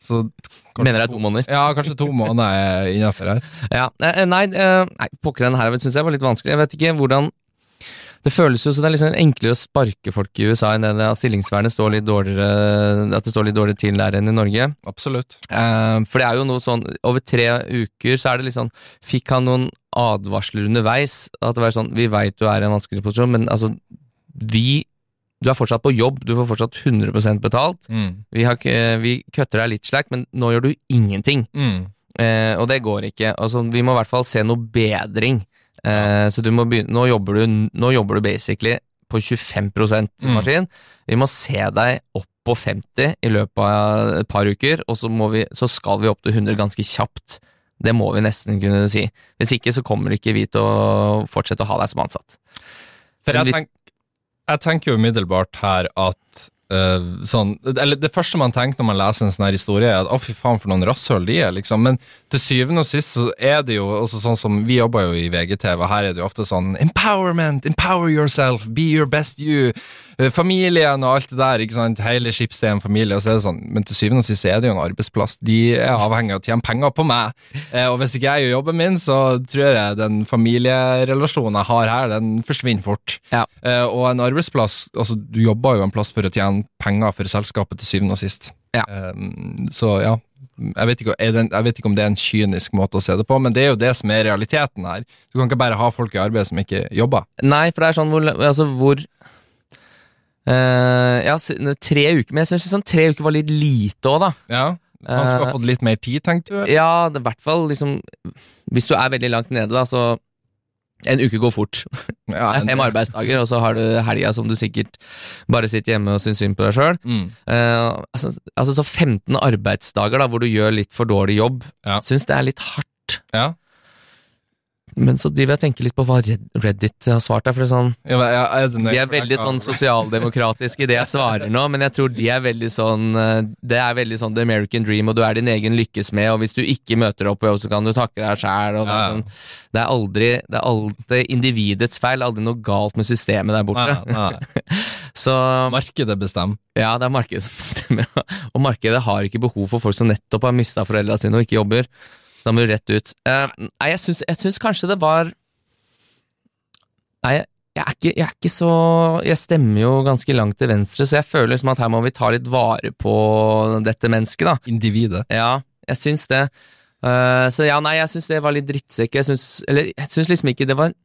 så Mener det er to måneder. Ja, kanskje to måneder er innafor her. Ja, eh, Nei, eh, nei pokker den her syns jeg var litt vanskelig. Jeg vet ikke hvordan Det føles jo som det er liksom enklere å sparke folk i USA enn det at stillingsvernet står litt dårligere At det står litt dårligere til der enn i Norge. Absolutt. Eh, for det er jo noe sånn Over tre uker så er det litt sånn Fikk han noen advarsler underveis? At det var sånn Vi veit du er i en vanskelig posisjon, men altså Vi Du er fortsatt på jobb, du får fortsatt 100% betalt. Mm. Vi, har, vi kutter deg litt slack, men nå gjør du ingenting. Mm. Eh, og det går ikke. Altså, vi må i hvert fall se noe bedring. Eh, så du må begynne, nå, jobber du, nå jobber du basically på 25% Mm. Vi må se deg opp på 50 i løpet av et par uker, og så, må vi, så skal vi opp til 100 ganske kjapt. Det må vi nesten kunne si. Hvis ikke så kommer ikke vi til å fortsette å ha deg som ansatt. For jeg, hvis- tenk, jeg tenker jo umiddelbart her at uh, sånn, eller Det første man tenker når man leser en sånn her historie, er at å fy faen for noen rasshøl de er, liksom. Men til syvende og sist så er det jo også sånn som Vi jobber jo i VGTV, og her er det jo ofte sånn Empowerment, empower yourself, be your best you. eh, Familien og alt det der, ikke sant. Hele Schibsted er en familie, og så er det sånn Men til syvende og sist er det jo en arbeidsplass. De er avhengig av å tjene penger på meg. Eh, og hvis ikke jeg gjør jobben min, så tror jeg den familierelasjonen jeg har her, den forsvinner fort. Ja. Eh, og en arbeidsplass Altså, du jobber jo en plass for å tjene penger for selskapet til syvende og sist. Ja. Eh, så ja. Jeg vet, ikke, det en, jeg vet ikke om det er en kynisk måte å se det på, men det er jo det som er realiteten her. Du kan ikke bare ha folk i arbeid som ikke jobber. Nei, for det er sånn hvor, altså, hvor uh, Ja, tre uker, men jeg syns sånn, tre uker var litt lite òg, da. Ja, Man skulle Eh, ha fått litt mer tid, tenkte du? Ja, i hvert fall liksom Hvis du er veldig langt nede, da, så En uke går fort. Ja, er fem arbeidsdager, og så har du helga som du sikkert bare sitter hjemme og syns synd på deg sjøl. Mm. altså, altså så 15 arbeidsdager da hvor du gjør litt for dårlig jobb, Ja. syns det er litt hardt. Ja. Men så driver jeg og tenker litt på hva Reddit har svart der. For det er sånn, Ja, er det de er veldig sånn sosialdemokratiske i det jeg svarer nå, men jeg tror de er veldig sånn eh, Det er veldig sånn the American dream, og du er din egen lykkes med, og hvis du ikke møter opp på jobb, så kan du takke deg sjæl. Ja. sånn, det er aldri Det er alltid individets feil, aldri noe galt med systemet der borte. Nei, nei. Så Markedet bestemmer. ja, det er markedet som bestemmer, og markedet har ikke behov for folk som nettopp har mista foreldra sine og ikke jobber. Så da må du rett ut. Eh, nei, jeg syns, jeg syns kanskje det var Nei, jeg, jeg, er ikke, jeg er ikke så Jeg stemmer jo ganske langt til venstre, så jeg føler liksom at her må vi ta litt vare på dette mennesket, da. Individet. Ja, jeg syns det. Uh, så ja, nei, jeg syns det var litt drittsekk. Jeg syns, eller jeg syns liksom ikke det var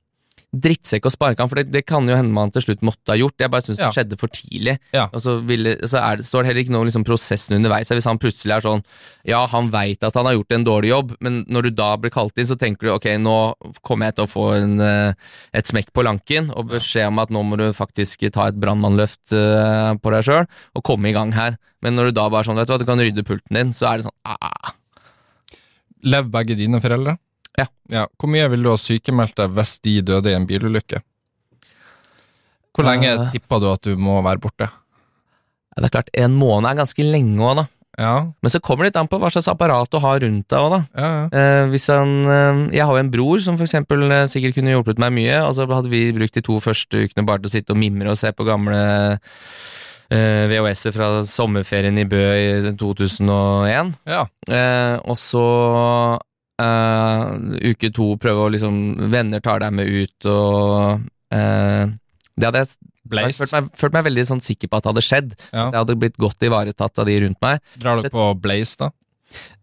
drittsekk å sparke han, for det, det kan jo hende man til slutt måtte ha gjort. Jeg bare syns Ja. det skjedde for tidlig. Ja. Og så, ville, så er det, står det heller ikke noe om liksom prosessen underveis. Hvis han plutselig er sånn Ja, han veit at han har gjort en dårlig jobb, men når du da blir kalt inn, så tenker du ok, nå kommer jeg til å få en, eh, et smekk på lanken og beskjed om at nå må du faktisk ta et brannmannløft eh, på deg sjøl og komme i gang her. Men når du da bare sånn, vet du hva, du kan rydde pulten din, så er det sånn ah, Lev begge dine foreldre? Ja. ja. Hvor mye ville du ha sykemeldt deg hvis de døde i en bilulykke? Hvor lenge uh, tippa du at du må være borte? Ja, det er klart, en måned er ganske lenge òg, da. Ja, Men så kommer det litt an på hva slags apparat du har rundt deg òg, da. ja, ja. Eh, han, eh, jeg har jo en bror som for eksempel eh, sikkert kunne hjulpet meg mye, og så hadde vi brukt de to første ukene bare til å sitte og mimre og se på gamle eh, VHS-er fra sommerferien i Bø i 2001. ja. Eh, og så eh, uke to prøve å liksom Venner tar deg med ut og uh, Det hadde jeg Blaze. følt meg, følt meg veldig sånn sikker på at det hadde skjedd. Ja. Det hadde blitt godt ivaretatt av de rundt meg. Drar du på Blaze, da?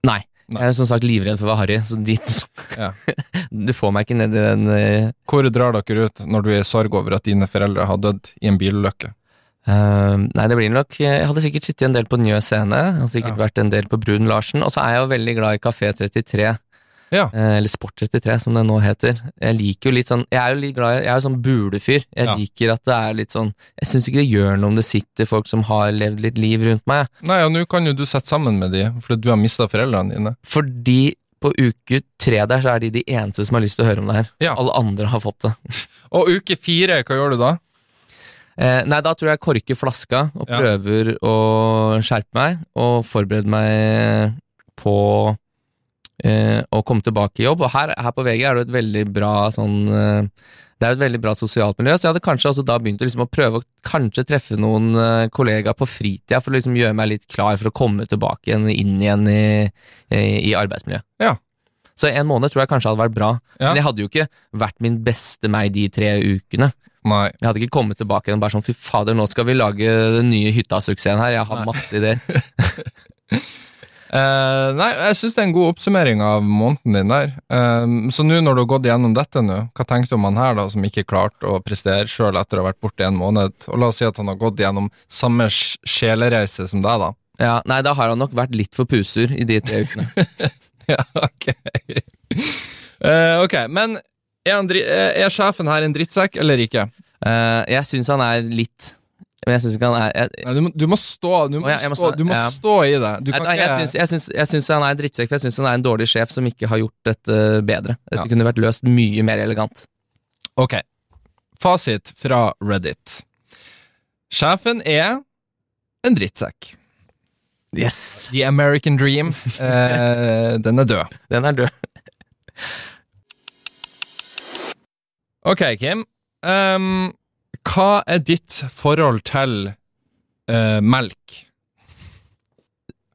Nei. Nei. Jeg er som sagt livredd for å være harry, så dit Ja. Du får meg ikke ned i den uh... Hvor drar dere ut når du er i sorg over at dine foreldre har dødd i en bilulykke? Uh, Nei, det blir nok Jeg hadde sikkert sittet en del på Njø scene, jeg hadde sikkert Ja. vært en del på Brun Larsen, og så er jeg jo veldig glad i Kafé 33. Ja. Eh, eller Sport 33, som det nå heter. Jeg liker jo litt sånn Jeg er jo litt glad Jeg er jo sånn bulefyr. Jeg Ja. liker at det er litt sånn Jeg syns ikke det gjør noe om det sitter folk som har levd litt liv rundt meg. Nei, og nå kan jo du sette sammen med de, fordi du har mista foreldrene dine. Fordi på uke tre der så er de de eneste som har lyst til å høre om det her. Ja. Alle andre har fått det. Og uke fire, hva gjør du da? Eh, nei, da tror jeg jeg korker flaska og prøver å skjerpe meg og forberede meg på eh, å komme tilbake i jobb. Og her, her på VG er det et veldig bra sånn eh, Det er jo et veldig bra sosialt miljø, så jeg hadde kanskje også da begynt å, liksom, å prøve å kanskje treffe noen eh, kollegaer på fritida for å liksom gjøre meg litt klar for å komme tilbake igjen, inn igjen i, i, arbeidsmiljøet. Ja. Så en måned tror jeg kanskje hadde vært bra, Ja. men jeg hadde jo ikke vært min beste meg de tre ukene. Nei. Jeg hadde ikke kommet tilbake igjen og bare sånn fy fader, nå skal vi lage den nye hytta-suksessen her. Jeg har Nei. masse ideer. Eh, nei, jeg syns det er en god oppsummering av måneden din der. Eh, så nå når du har gått gjennom dette nå, hva tenkte du om han her da, som ikke klarte å prestere sjøl etter å ha vært borte en måned? Og la oss si at han har gått gjennom samme sjelereise som deg, da. Ja, nei, da har han nok vært litt for pusur i de tre ukene. ja, ok. Uh, ok, men er, eh, er sjefen her en drittsekk eller ikke? Uh, jeg syns han er litt Men jeg syns ikke han er jeg, Nei, du, må, du må stå Du må, jeg, jeg må stå, du må ja. stå i det. Du jeg, jeg, jeg syns han er en drittsekk, for jeg syns han er en dårlig sjef som ikke har gjort dette bedre. Dette Ja. kunne vært løst mye mer elegant. Ok. Fasit fra Reddit. Sjefen er en drittsekk. Yes! The American Dream, eh, den er død. Den er død. Ok, Kim. Ehm, hva er ditt forhold til eh, melk?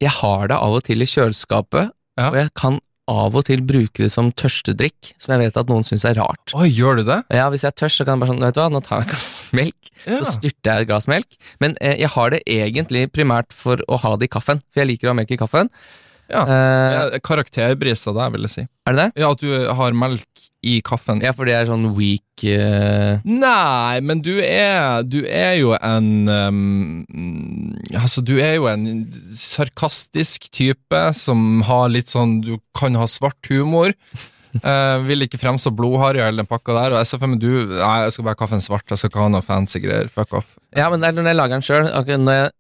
Jeg har det av og til i kjøleskapet, Ja. og jeg kan av og til bruke det som tørstedrikk, som jeg vet at noen syns er rart. Oi, gjør du det? Ja, Hvis jeg er tørst, så kan jeg bare sånn, vet du hva, nå tar jeg et glass melk. Ja. Så styrter jeg et glass melk. Men eh, jeg har det egentlig primært for å ha det i kaffen, for jeg liker å ha melk i kaffen. Ja. Eh, Karakterbrisa deg, vil jeg si. er det det? Ja, at du har melk i kaffen. Ja, for det er sånn weak eh, Nei, men du er Du er jo en um, Altså, du er jo en sarkastisk type som har litt sånn Du kan ha svart humor. Eh, vil ikke fremstå blodharry hele den pakka der. Og ser du Nei, jeg skal bare ha kaffen svart, jeg skal ikke ha noe fancy greier. Fuck off. Ja, men det er når jeg lager den sjøl.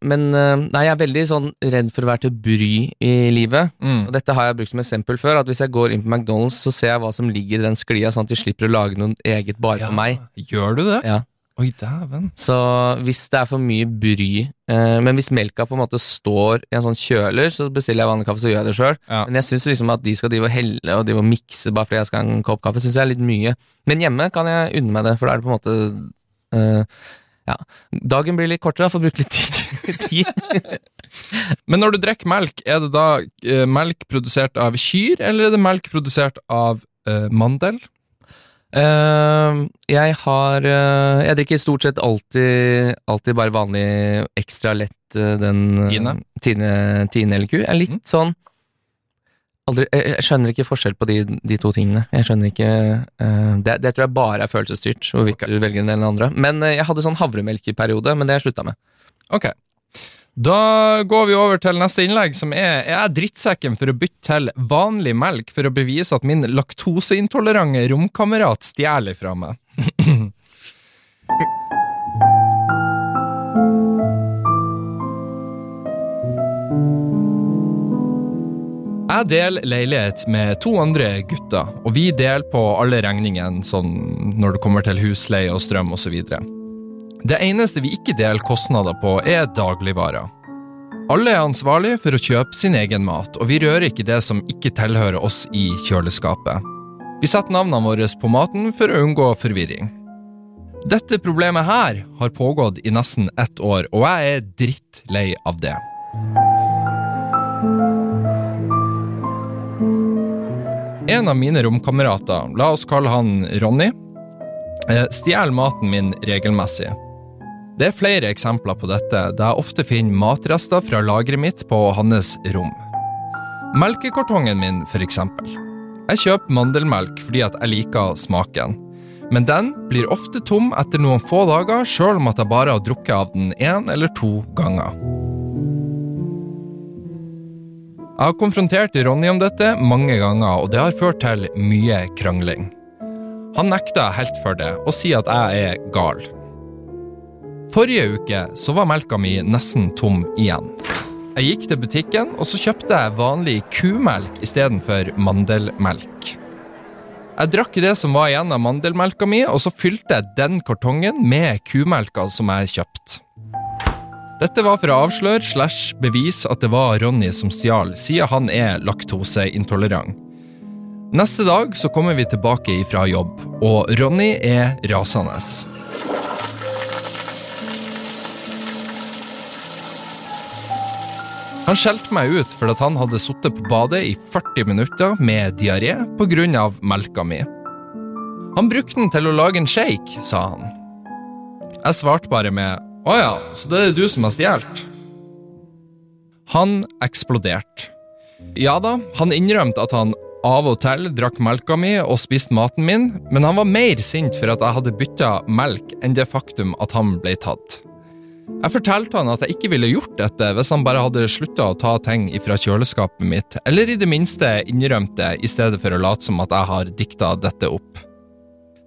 Men eh, nei, jeg er veldig sånn redd for å være til bry i livet. Mm. Og dette har jeg brukt som eksempel før. At Hvis jeg går inn på McDonald's, så ser jeg hva som ligger i den sklia, sånn at de slipper å lage noe eget bare for meg. Gjør du det? Ja. Oi, dæven. Så hvis det er for mye bry eh, Men hvis melka på en måte står i en sånn kjøler, så bestiller jeg vanlig kaffe, så gjør jeg det sjøl. Ja. Men jeg syns liksom at de skal drive og helle og drive og mikse bare fordi jeg skal ha en kopp kaffe, syns jeg er litt mye. Men hjemme kan jeg unne meg det, for da er det på en måte eh, Ja. Dagen blir litt kortere, da, får bruke litt tid. tid. Men når du drikker melk, er det da eh, melk produsert av kyr, eller er det melk produsert av eh, mandel? Eh, jeg har uh, Jeg drikker stort sett alltid, alltid bare vanlig ekstra lett uh, den eh, Tine? Tine, Tine eller. Jeg er litt Mm. sånn aldri, jeg, jeg skjønner ikke forskjell på de, de to tingene. Jeg skjønner ikke det, det tror jeg bare er følelsesstyrt, hvorvidt du velger den ene eller den andre. Men jeg hadde sånn havremelkeperiode, men det har jeg slutta med. Ok. Da går vi over til neste innlegg, som er Er jeg drittsekken for å bytte til vanlig melk for å bevise at min laktoseintolerante romkamerat stjeler fra meg? Jeg deler leilighet med to andre gutter, og vi deler på alle regningene sånn når det kommer til husleie og strøm osv. Det eneste vi ikke deler kostnader på, er dagligvarer. Alle er ansvarlige for å kjøpe sin egen mat, og vi rører ikke det som ikke tilhører oss i kjøleskapet. Vi setter navnene våre på maten for å unngå forvirring. Dette problemet her har pågått i nesten ett år, og jeg er drittlei av det. En av mine romkamerater, la oss kalle han Ronny, eh, stjeler maten min regelmessig. Det er flere eksempler på dette, der jeg ofte finner matrester fra lageret mitt på hans rom. Melkekartongen min, for eksempel. Jeg kjøper mandelmelk fordi jeg liker smaken, men den blir ofte tom etter noen få dager, sjøl om at jeg bare har drukket av den én eller to ganger. Jeg har konfrontert Ronny om dette mange ganger, og det har ført til mye krangling. Han nekter helt for det, og sier at jeg er gal. Forrige uke så var melka mi nesten tom igjen. Jeg gikk til butikken, og så kjøpte jeg vanlig kumelk istedenfor mandelmelk. Jeg drakk det som var igjen av mandelmelka mi, og så fylte jeg den kartongen med kumelka som jeg kjøpte. Dette var for å avsløre slash bevise at det var Ronny som stjal, siden han er laktoseintolerant. Neste dag så kommer vi tilbake ifra jobb, og Ronny er rasende. Han skjelte meg ut fordi han hadde sittet på badet i 40 minutter med diaré pga. melka mi. Han brukte den til å lage en shake, sa han. Jeg svarte bare med å ja, så det er du som har stjålet? Han eksploderte. Ja da, han innrømte at han av og til drakk melka mi og spiste maten min, men han var mer sint for at jeg hadde bytta melk enn det faktum at han ble tatt. Jeg fortalte han at jeg ikke ville gjort dette hvis han bare hadde slutta å ta ting ifra kjøleskapet mitt, eller i det minste innrømt det i stedet for å late som at jeg har dikta dette opp.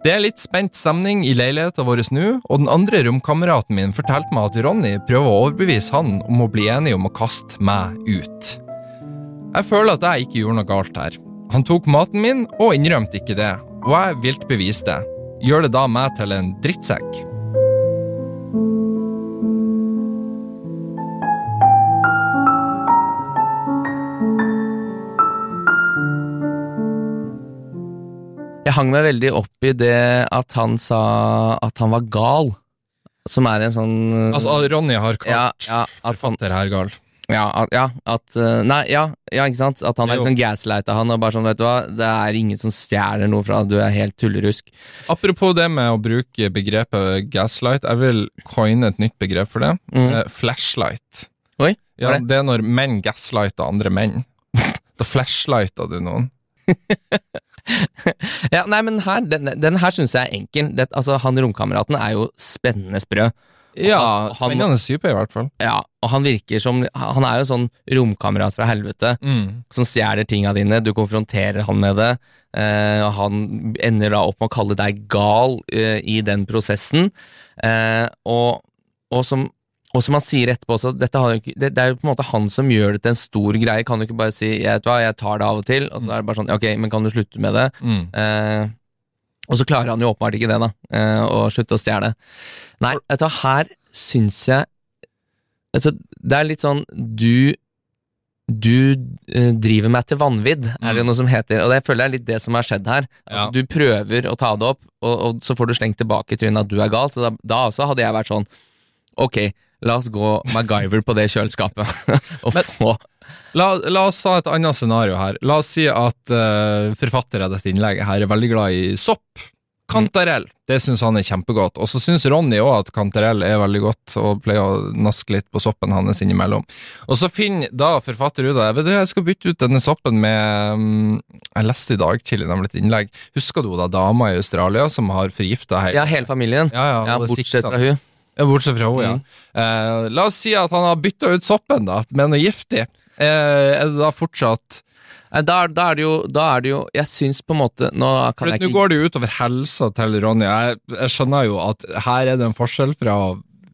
Det er litt spent stemning i leiligheten vår nå, og den andre romkameraten min fortalte meg at Ronny prøver å overbevise han om å bli enig om å kaste meg ut. Jeg føler at jeg ikke gjorde noe galt her. Han tok maten min og innrømte ikke det, og jeg vilt bevise det. Gjør det da meg til en drittsekk? Jeg hang meg veldig opp i det at han sa at han var gal, som er en sånn Altså, Ronny har ja, kalt ja, han, forfatter her gal. ja, at, ja, at uh, Nei, ja, ja, ikke sant? At han er sånn gaslighta han, og bare sånn, vet du hva, det er ingen som stjeler noe fra du er helt tullerusk. Apropos det med å bruke begrepet gaslight, jeg vil coine et nytt begrep for det. Mm. Eh, flashlight. Oi, Ja, det? det er når menn gaslighter andre menn. Da flashlighter du noen. Ja, nei, men her, den, den her syns jeg er enkel. Det, altså, han romkameraten er jo spennende sprø. Ja, han- spennende type i hvert fall. Ja, og han virker som Han er jo sånn romkamerat fra helvete. Mm. som stjeler tinga dine, du konfronterer han med det, eh, og han ender da opp med å kalle deg gal eh, i den prosessen, eh, og, og, som, og som han sier etterpå også, dette har jo ikke, det, det er jo på en måte han som gjør det til en stor greie, kan du ikke bare si, jeg vet hva, jeg tar det av og til, og så er det bare sånn, ok, men kan du slutte med det? Mm. Eh, og så klarer han jo åpenbart ikke det, da, eh, å slutte å stjele. Nei, vet du her syns jeg altså, Det er litt sånn Du Du eh, driver meg til vanvidd, er det jo noe som heter. Og det føler jeg er litt det som har skjedd her. Ja. Du prøver å ta det opp, og, og så får du slengt tilbake i trynet at du er gal. Så da, da også hadde jeg vært sånn Ok, la oss gå MacGyver på det kjøleskapet. og få La, la oss ta et annet scenario her. La oss si at uh, forfatter av dette innlegget her er veldig glad i sopp. Kantarell. Det syns han er kjempegodt. Og så syns Ronny òg at kantarell er veldig godt, og pleier å naske litt på soppen hans innimellom. Og så finner da forfatter ut av det. Vet du, jeg skal bytte ut denne soppen med um, Jeg leste i dag tidlig nemlig et innlegg. Husker du da dama i Australia som har forgifta hele Ja, hele familien. Ja, ja, Ja, bortsett fra hun. Bortsett fra henne, ja. Eh, la oss si at han har bytta ut soppen da, med noe giftig. Eh, er det da fortsatt Da, er- da er det jo, da er det jo Jeg syns på en måte Nå kan For jeg ikke Nå går det jo utover helsa til Ronny. Jeg, jeg skjønner jo at her er det en forskjell fra å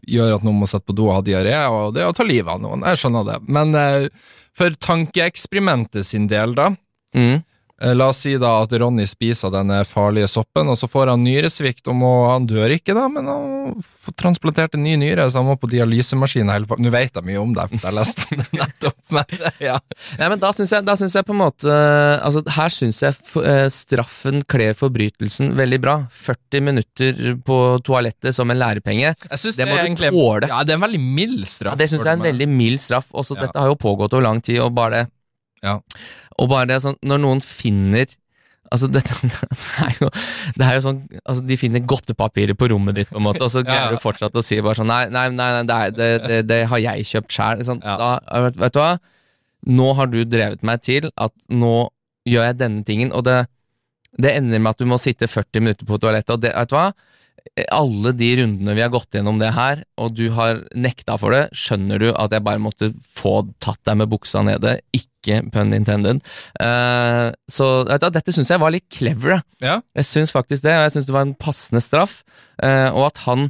gjøre at noen må sette på do og ha diaré, og det å ta livet av noen. Jeg skjønner det. Men eh, for tankeeksperimentet sin del, da. Mm. Eh, La oss si da at Ronny spiser denne farlige soppen, og så får han nyresvikt, og må, han dør ikke da, men han får transplantert en ny nyre, så han må på dialysemaskin hele tiden. Nå vet jeg mye om det, for jeg leste om det nettopp, men ja. ja men da syns jeg, jeg på en måte Altså, her syns jeg eh, straffen kler forbrytelsen veldig bra. 40 minutter på toalettet som en lærepenge. Synes Det må du egentlig- tåle. Ja, det er en veldig mild straff. Ja, det syns jeg er en veldig mild straff. Også Ja. Dette har jo pågått over lang tid, og bare det Ja. Og bare det sånn, når noen finner Altså, det, det er jo, det er jo sånn altså, De finner godtepapiret på rommet ditt, på en måte, og så Ja. greier du fortsatt å si bare sånn Nei, nei, nei, nei det, det, har jeg kjøpt sjæl. Sånn, Ja. Vet, vet du hva? Nå har du drevet meg til at nå gjør jeg denne tingen, og det, det ender med at du må sitte 40 minutter på toalettet, og det, vet du hva? Alle de rundene vi har gått gjennom det her, og du har nekta for det, skjønner du at jeg bare måtte få tatt deg med buksa nede, ikke pun intended. Uh, så du, dette syns jeg var litt clever. Ja. Jeg syns faktisk det, og jeg syns det var en passende straff, Uh, og at han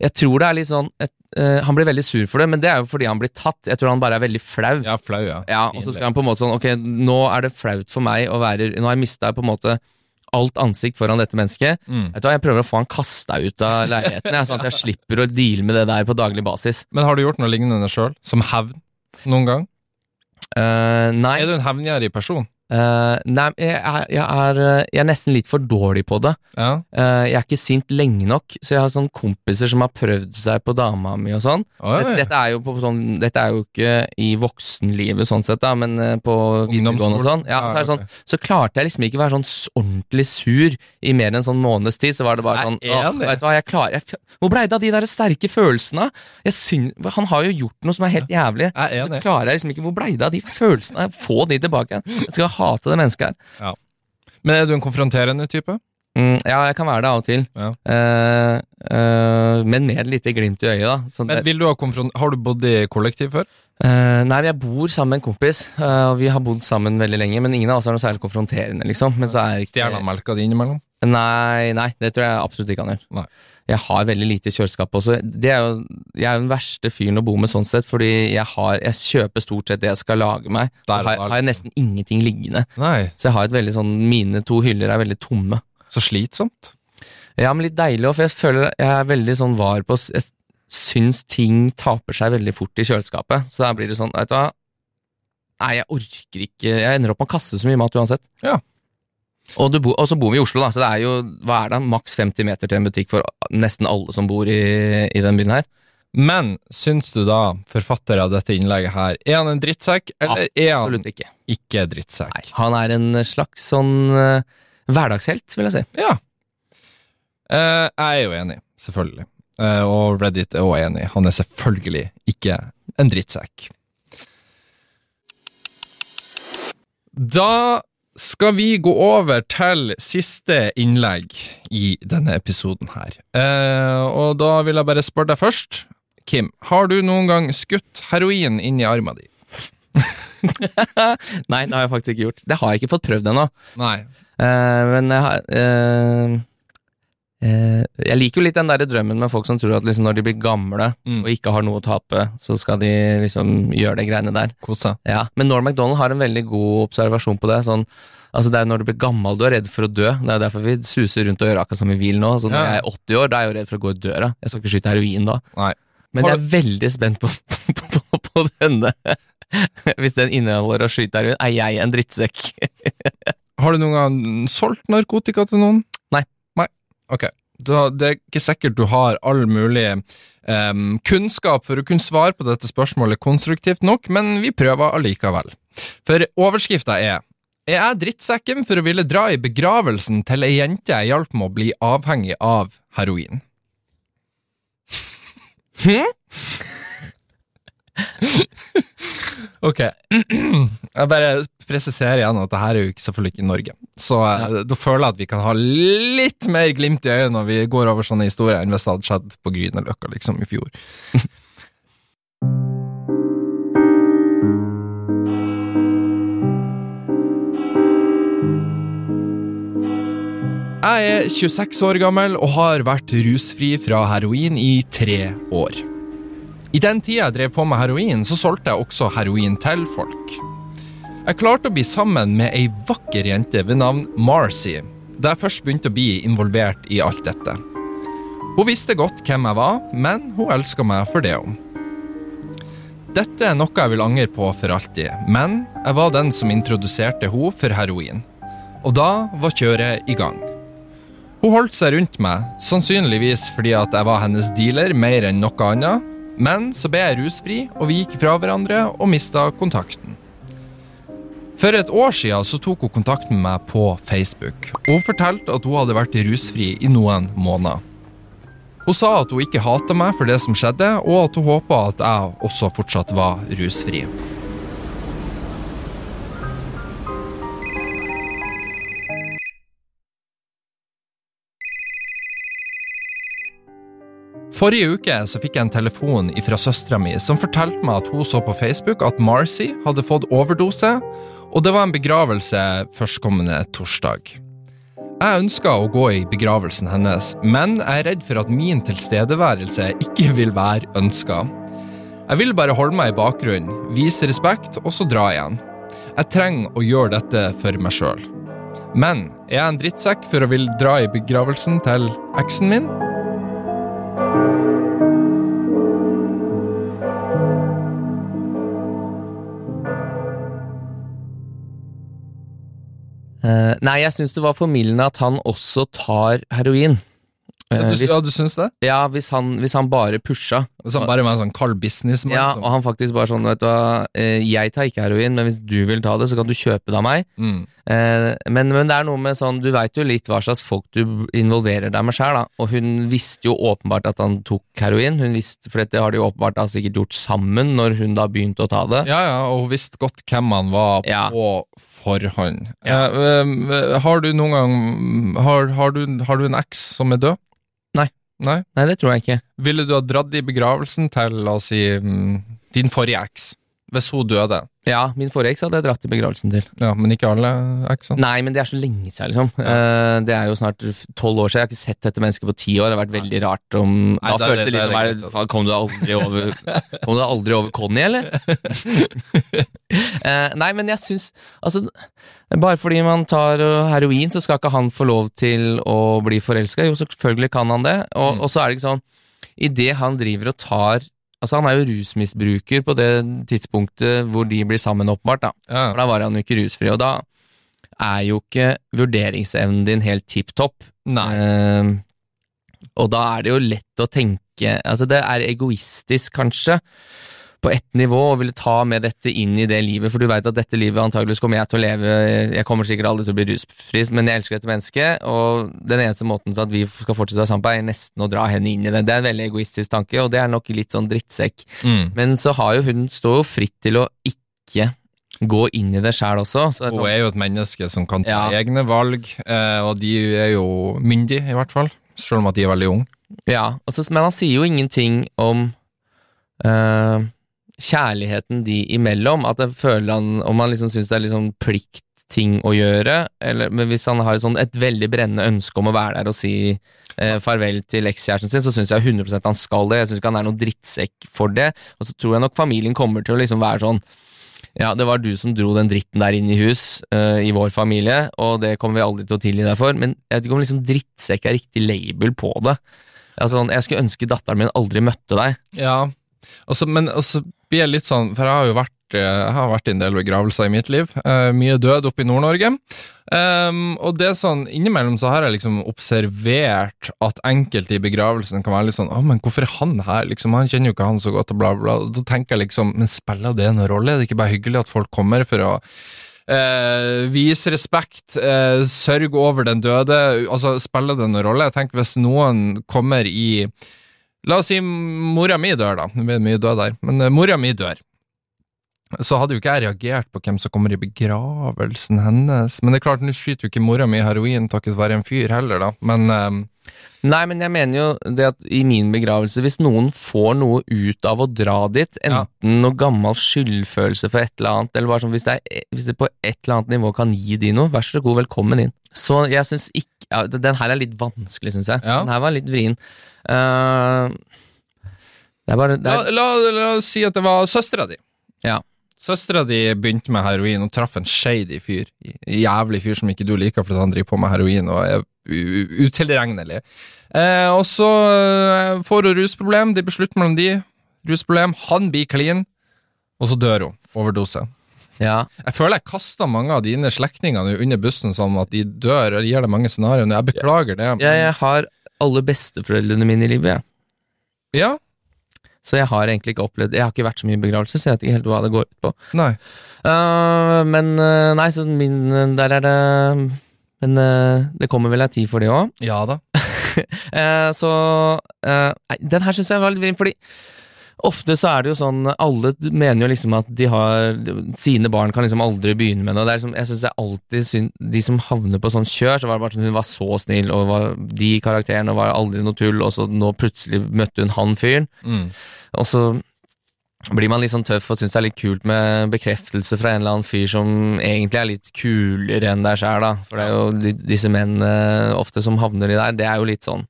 Jeg tror det er litt sånn et, uh, Han blir veldig sur for det, men det er jo fordi han blir tatt. Jeg tror han bare er veldig flau. Ja, flau, ja. Ja, og så skal han på en måte sånn Ok, nå er det flaut for meg å være Nå har jeg mista på en måte alt ansikt foran dette mennesket. Mm. Vet du hva, Jeg prøver å få han kasta ut av leiligheten, jeg, sånn at jeg slipper å deale med det der på daglig basis. Men har du gjort noe lignende sjøl, som hevn, noen gang? Uh, nei, Er du en hevngjerrig person? Eh, nei jeg, er, jeg, er, eh, jeg er nesten litt for dårlig på det. Ja. Uh, jeg er ikke sint lenge nok, så jeg har sånne kompiser som har prøvd seg på dama mi og sånn. Dette, dette, er på sånn, dette er jo ikke i voksenlivet sånn sett, da, men på videregående og sånn. Ja, så, sånn så klarte jeg liksom ikke å være sånn ordentlig sur i mer enn sånn måneds tid. Så var det bare sånn åh, vet du hva, jeg klarer jeg, Hvor blei det av de der sterke følelsene? Jeg syn, han har jo gjort noe som er helt jævlig. Så klarer jeg liksom ikke Hvor blei det av de følelsene? Få de tilbake. Jeg skal hate det mennesket her. Men er du en konfronterende type? Mm, ja, jeg kan være det av og til. Ja. Uh, uh, men med et lite glimt i øyet, da. Sånn, Men vil du ha, har du bodd i kollektiv før? Eh, nei, jeg bor sammen med en kompis, uh, og vi har bodd sammen veldig lenge, men ingen av oss er noe særlig konfronterende, liksom. Men så er ikke melka di innimellom? Nei, nei, det tror jeg absolutt ikke han gjør. Nei. Jeg har veldig lite i kjøleskapet også. Det er jo, jeg er jo den verste fyren å bo med sånn sett, fordi jeg, har, jeg kjøper stort sett det jeg skal lage meg. Der har, har jeg nesten ingenting liggende. Nei, Så jeg har et veldig sånn, mine to hyller er veldig tomme. så slitsomt. Ja, men litt deilig òg, for jeg føler jeg er veldig sånn var på Jeg syns ting taper seg veldig fort i kjøleskapet, så da blir det sånn, vet du hva Nei, jeg orker ikke Jeg ender opp med å kaste så mye mat uansett. Ja. Og, du bo, og så bor vi i Oslo, da, så det er jo hva er det, maks 50 meter til en butikk for nesten alle som bor i, i den byen her. Men syns du da, forfatter av dette innlegget her, er han en drittsekk, eller er han ikke. ikke drittsekk? Nei, han er en slags sånn uh, hverdagshelt, vil jeg si. Ja. Uh, jeg er jo enig, selvfølgelig. Eh, og Reddit er også enig. Han er selvfølgelig ikke en drittsekk. Da skal vi gå over til siste innlegg i denne episoden her. Eh, og da vil jeg bare spørre deg først. Kim, har du noen gang skutt heroin inn i armen din? Nei, det har jeg faktisk ikke gjort. Det har jeg ikke fått prøvd ennå. Eh, men jeg har eh, Jeg liker jo litt den der drømmen med folk som tror at liksom når de blir gamle Mm. og ikke har noe å tape, så skal de liksom gjøre det greiene der. Kosa. Ja. Men Norm MacDonald har en veldig god observasjon på det. Sånn, altså det er når du blir gammel du er redd for å dø. Det er derfor vi suser rundt og gjør akkurat som vi vil nå. Så når Ja. jeg er 80 år, da er jeg jo redd for å gå i døra. Jeg skal ikke skyte heroin da. Nei. Men jeg er veldig spent på, på, på, på denne. Hvis den inneholder å skyte heroin, er jeg en drittsekk. Har du noen gang solgt narkotika til noen? Ok. Da, det er ikke sikkert du har all mulig um, kunnskap for å kunne svare på dette spørsmålet konstruktivt nok, men vi prøver allikevel. For overskrifta er Er jeg drittsekken for å ville dra i begravelsen til ei jente jeg hjalp med å bli avhengig av heroin? Ok. Jeg bare presiserer igjen at det her er jo ikke selvfølgelig ikke Norge. Så ja. da føler jeg at vi kan ha litt mer glimt i øyet når vi går over sånne historier, enn hvis det hadde skjedd på Grünerløkka liksom i fjor. Jeg er 26 år gammel og har vært rusfri fra heroin i tre år. I den tida jeg drev på med heroin, så solgte jeg også heroin til folk. Jeg klarte å bli sammen med ei vakker jente ved navn Marcy, da jeg først begynte å bli involvert i alt dette. Hun visste godt hvem jeg var, men hun elska meg for det om. Dette er noe jeg vil angre på for alltid, men jeg var den som introduserte henne for heroin. Og da var kjøret i gang. Hun holdt seg rundt meg, sannsynligvis fordi at jeg var hennes dealer mer enn noe annet, men så ble jeg rusfri, og vi gikk fra hverandre og mista kontakten. For et år siden så tok hun kontakt med meg på Facebook, hun fortalte at hun hadde vært rusfri i noen måneder. Hun sa at hun ikke hata meg for det som skjedde, og at hun håpa at jeg også fortsatt var rusfri. Forrige uke så fikk jeg en telefon fra søstera mi som fortalte meg at hun så på Facebook at Marcy hadde fått overdose, og det var en begravelse førstkommende torsdag. Jeg ønska å gå i begravelsen hennes, men jeg er redd for at min tilstedeværelse ikke vil være ønska. Jeg vil bare holde meg i bakgrunnen, vise respekt, og så dra igjen. Jeg trenger å gjøre dette for meg sjøl. Men er jeg en drittsekk for å ville dra i begravelsen til eksen min? Eh, nei, jeg syns det var formildende at han også tar heroin. Uh, Ja, du, hvis, ja, du syns det? ja, hvis han, hvis han bare pusha. Som bare var en sånn kald businessmann? Ja, som- og han faktisk bare sånn, vet du hva, eh, jeg tar ikke heroin, men hvis du vil ta det, så kan du kjøpe det av meg. mm. Eh, men, men det er noe med sånn, du veit jo litt hva slags folk du involverer deg med sjøl, da. Og hun visste jo åpenbart at han tok heroin, hun visste, for dette har de jo åpenbart da sikkert gjort sammen når hun da begynte å ta det. Ja, ja, og hun visste godt hvem han var Ja. på forhånd. Ja. Eh, har du noen gang har, har, du, har du en eks som er død? Nei. Nei? Det tror jeg ikke. Ville du ha dratt i begravelsen til, la oss si, mm, din forrige eks? Hvis hun døde? Ja, min forrige eks hadde jeg dratt i begravelsen til. Ja, men ikke alle eksene? Nei, men det er så lenge siden, liksom. Ja. det er jo snart tolv år siden. Jeg har ikke sett dette mennesket på ti år. Det har vært veldig rart om Nei, Da det føltes det det det liksom bare. Kom du aldri over Kom du aldri over Conny, eller? Eh, nei, men jeg syns Altså, bare fordi man tar uh, heroin, så skal ikke han få lov til å bli forelska. Jo, selvfølgelig kan han det. Og, Mm. og så er det ikke sånn Idet han driver og tar Altså, han er jo rusmisbruker på det tidspunktet hvor de blir sammen, åpenbart. da Ja. for da var han jo ikke rusfri, og da er jo ikke vurderingsevnen din helt tipp topp. Eh, og da er det jo lett å tenke Altså, det er egoistisk, kanskje, på ett nivå, og ville ta med dette inn i det livet, for du veit at dette livet antageligvis kommer jeg til å leve Jeg kommer sikkert aldri til å bli rusfri, men jeg elsker dette mennesket, og den eneste måten til at vi skal fortsette å være sammen på, er nesten å dra henne inn i det. Det er en veldig egoistisk tanke, og det er nok litt sånn drittsekk. Mm. Men så har jo hun står jo fritt til å ikke gå inn i det sjæl også. Så det Hun er jo et menneske som kan ta Ja. egne valg, eh, og de er jo myndige, i hvert fall. Selv om at de er veldig unge. Ja, og så- men han sier jo ingenting om eh, kjærligheten de imellom. At jeg føler han Om han liksom syns det er liksom pliktting å gjøre, eller, men hvis han har et, sånt, et veldig brennende ønske om å være der og si eh, farvel til ekskjæresten sin, så syns jeg 100% han skal det. Jeg syns ikke han er noen drittsekk for det. Og så tror jeg nok familien kommer til å liksom være sånn ja, det var du som dro den dritten der inn i hus uh, i vår familie, og det kommer vi aldri til å tilgi deg for, men jeg vet ikke om liksom drittsekk er riktig label på det. Altså, sånn, jeg skulle ønske datteren min aldri møtte deg. Ja, altså, men altså, blir jeg litt sånn For jeg har jo vært eh, jeg har vært i en del begravelser i mitt liv. Uh, mye død oppe i Nord-Norge. Um, og det er sånn, innimellom så har jeg liksom observert at enkelte i begravelsen kan være litt sånn Å, men hvorfor er han her? Liksom, han kjenner jo ikke han så godt, og bla, bla. Og da tenker jeg liksom Men spiller det noen rolle? Er det ikke bare hyggelig at folk kommer for å Eh, vise respekt, eh, sørge over den døde. Altså, spiller det noen rolle? Jeg tenker Hvis noen kommer i La oss si mora mi dør, da. Det blir mye død der. Men uh, mora mi dør. Så hadde jo ikke jeg reagert på hvem som kommer i begravelsen hennes. Men det er klart, nå skyter jo ikke mora mi heroin takket være en fyr heller, da. Men eh, Nei, men jeg mener jo det at i min begravelse, hvis noen får noe ut av å dra dit, Ja. noe gammel skyldfølelse for et eller annet, eller bare sånn hvis det, er, hvis det på et eller annet nivå kan gi de noe, vær så god, velkommen inn. Så jeg syns ikke ja, Den her er litt vanskelig, syns jeg. Ja. Den her var litt vrien. Eh, det er bare det La, er, la, la oss si at det var søstera di. Ja. Søstera di begynte med heroin og traff en shady fyr. Jævlig fyr som ikke du liker fordi han driver på med heroin og er utilregnelig. Eh, og så eh, får hun rusproblem, de beslutter mellom de. Rusproblem, han blir clean, og så dør hun. Overdose. ja. Jeg føler jeg kasta mange av dine slektninger under bussen som at de dør, og gir deg mange scenarioer. Jeg beklager det. men- jeg, jeg har alle besteforeldrene mine i livet, jeg. Ja? Så jeg har egentlig ikke opplevd Jeg har ikke vært så mye i begravelse, så jeg vet ikke helt hva det går ut på. Nei. Uh, men uh, nei, så min Der er det Men uh, det kommer vel ei tid for det òg. Ja da. Så Den her syns jeg var litt vrien, fordi ofte så er det jo sånn Alle mener jo liksom at de har Sine barn kan liksom aldri begynne med noe. Det er liksom, jeg synes det er alltid synd De som havner på sånn kjør, så var det bare sånn Hun var så snill, og var, de karakterene var aldri noe tull, og så nå plutselig møtte hun han fyren. Mm. Og så blir man litt sånn tøff og syns det er litt kult med bekreftelse fra en eller annen fyr som egentlig er litt kulere enn deg sjæl, da. For det er jo disse mennene ofte som havner i der, det er jo litt sånn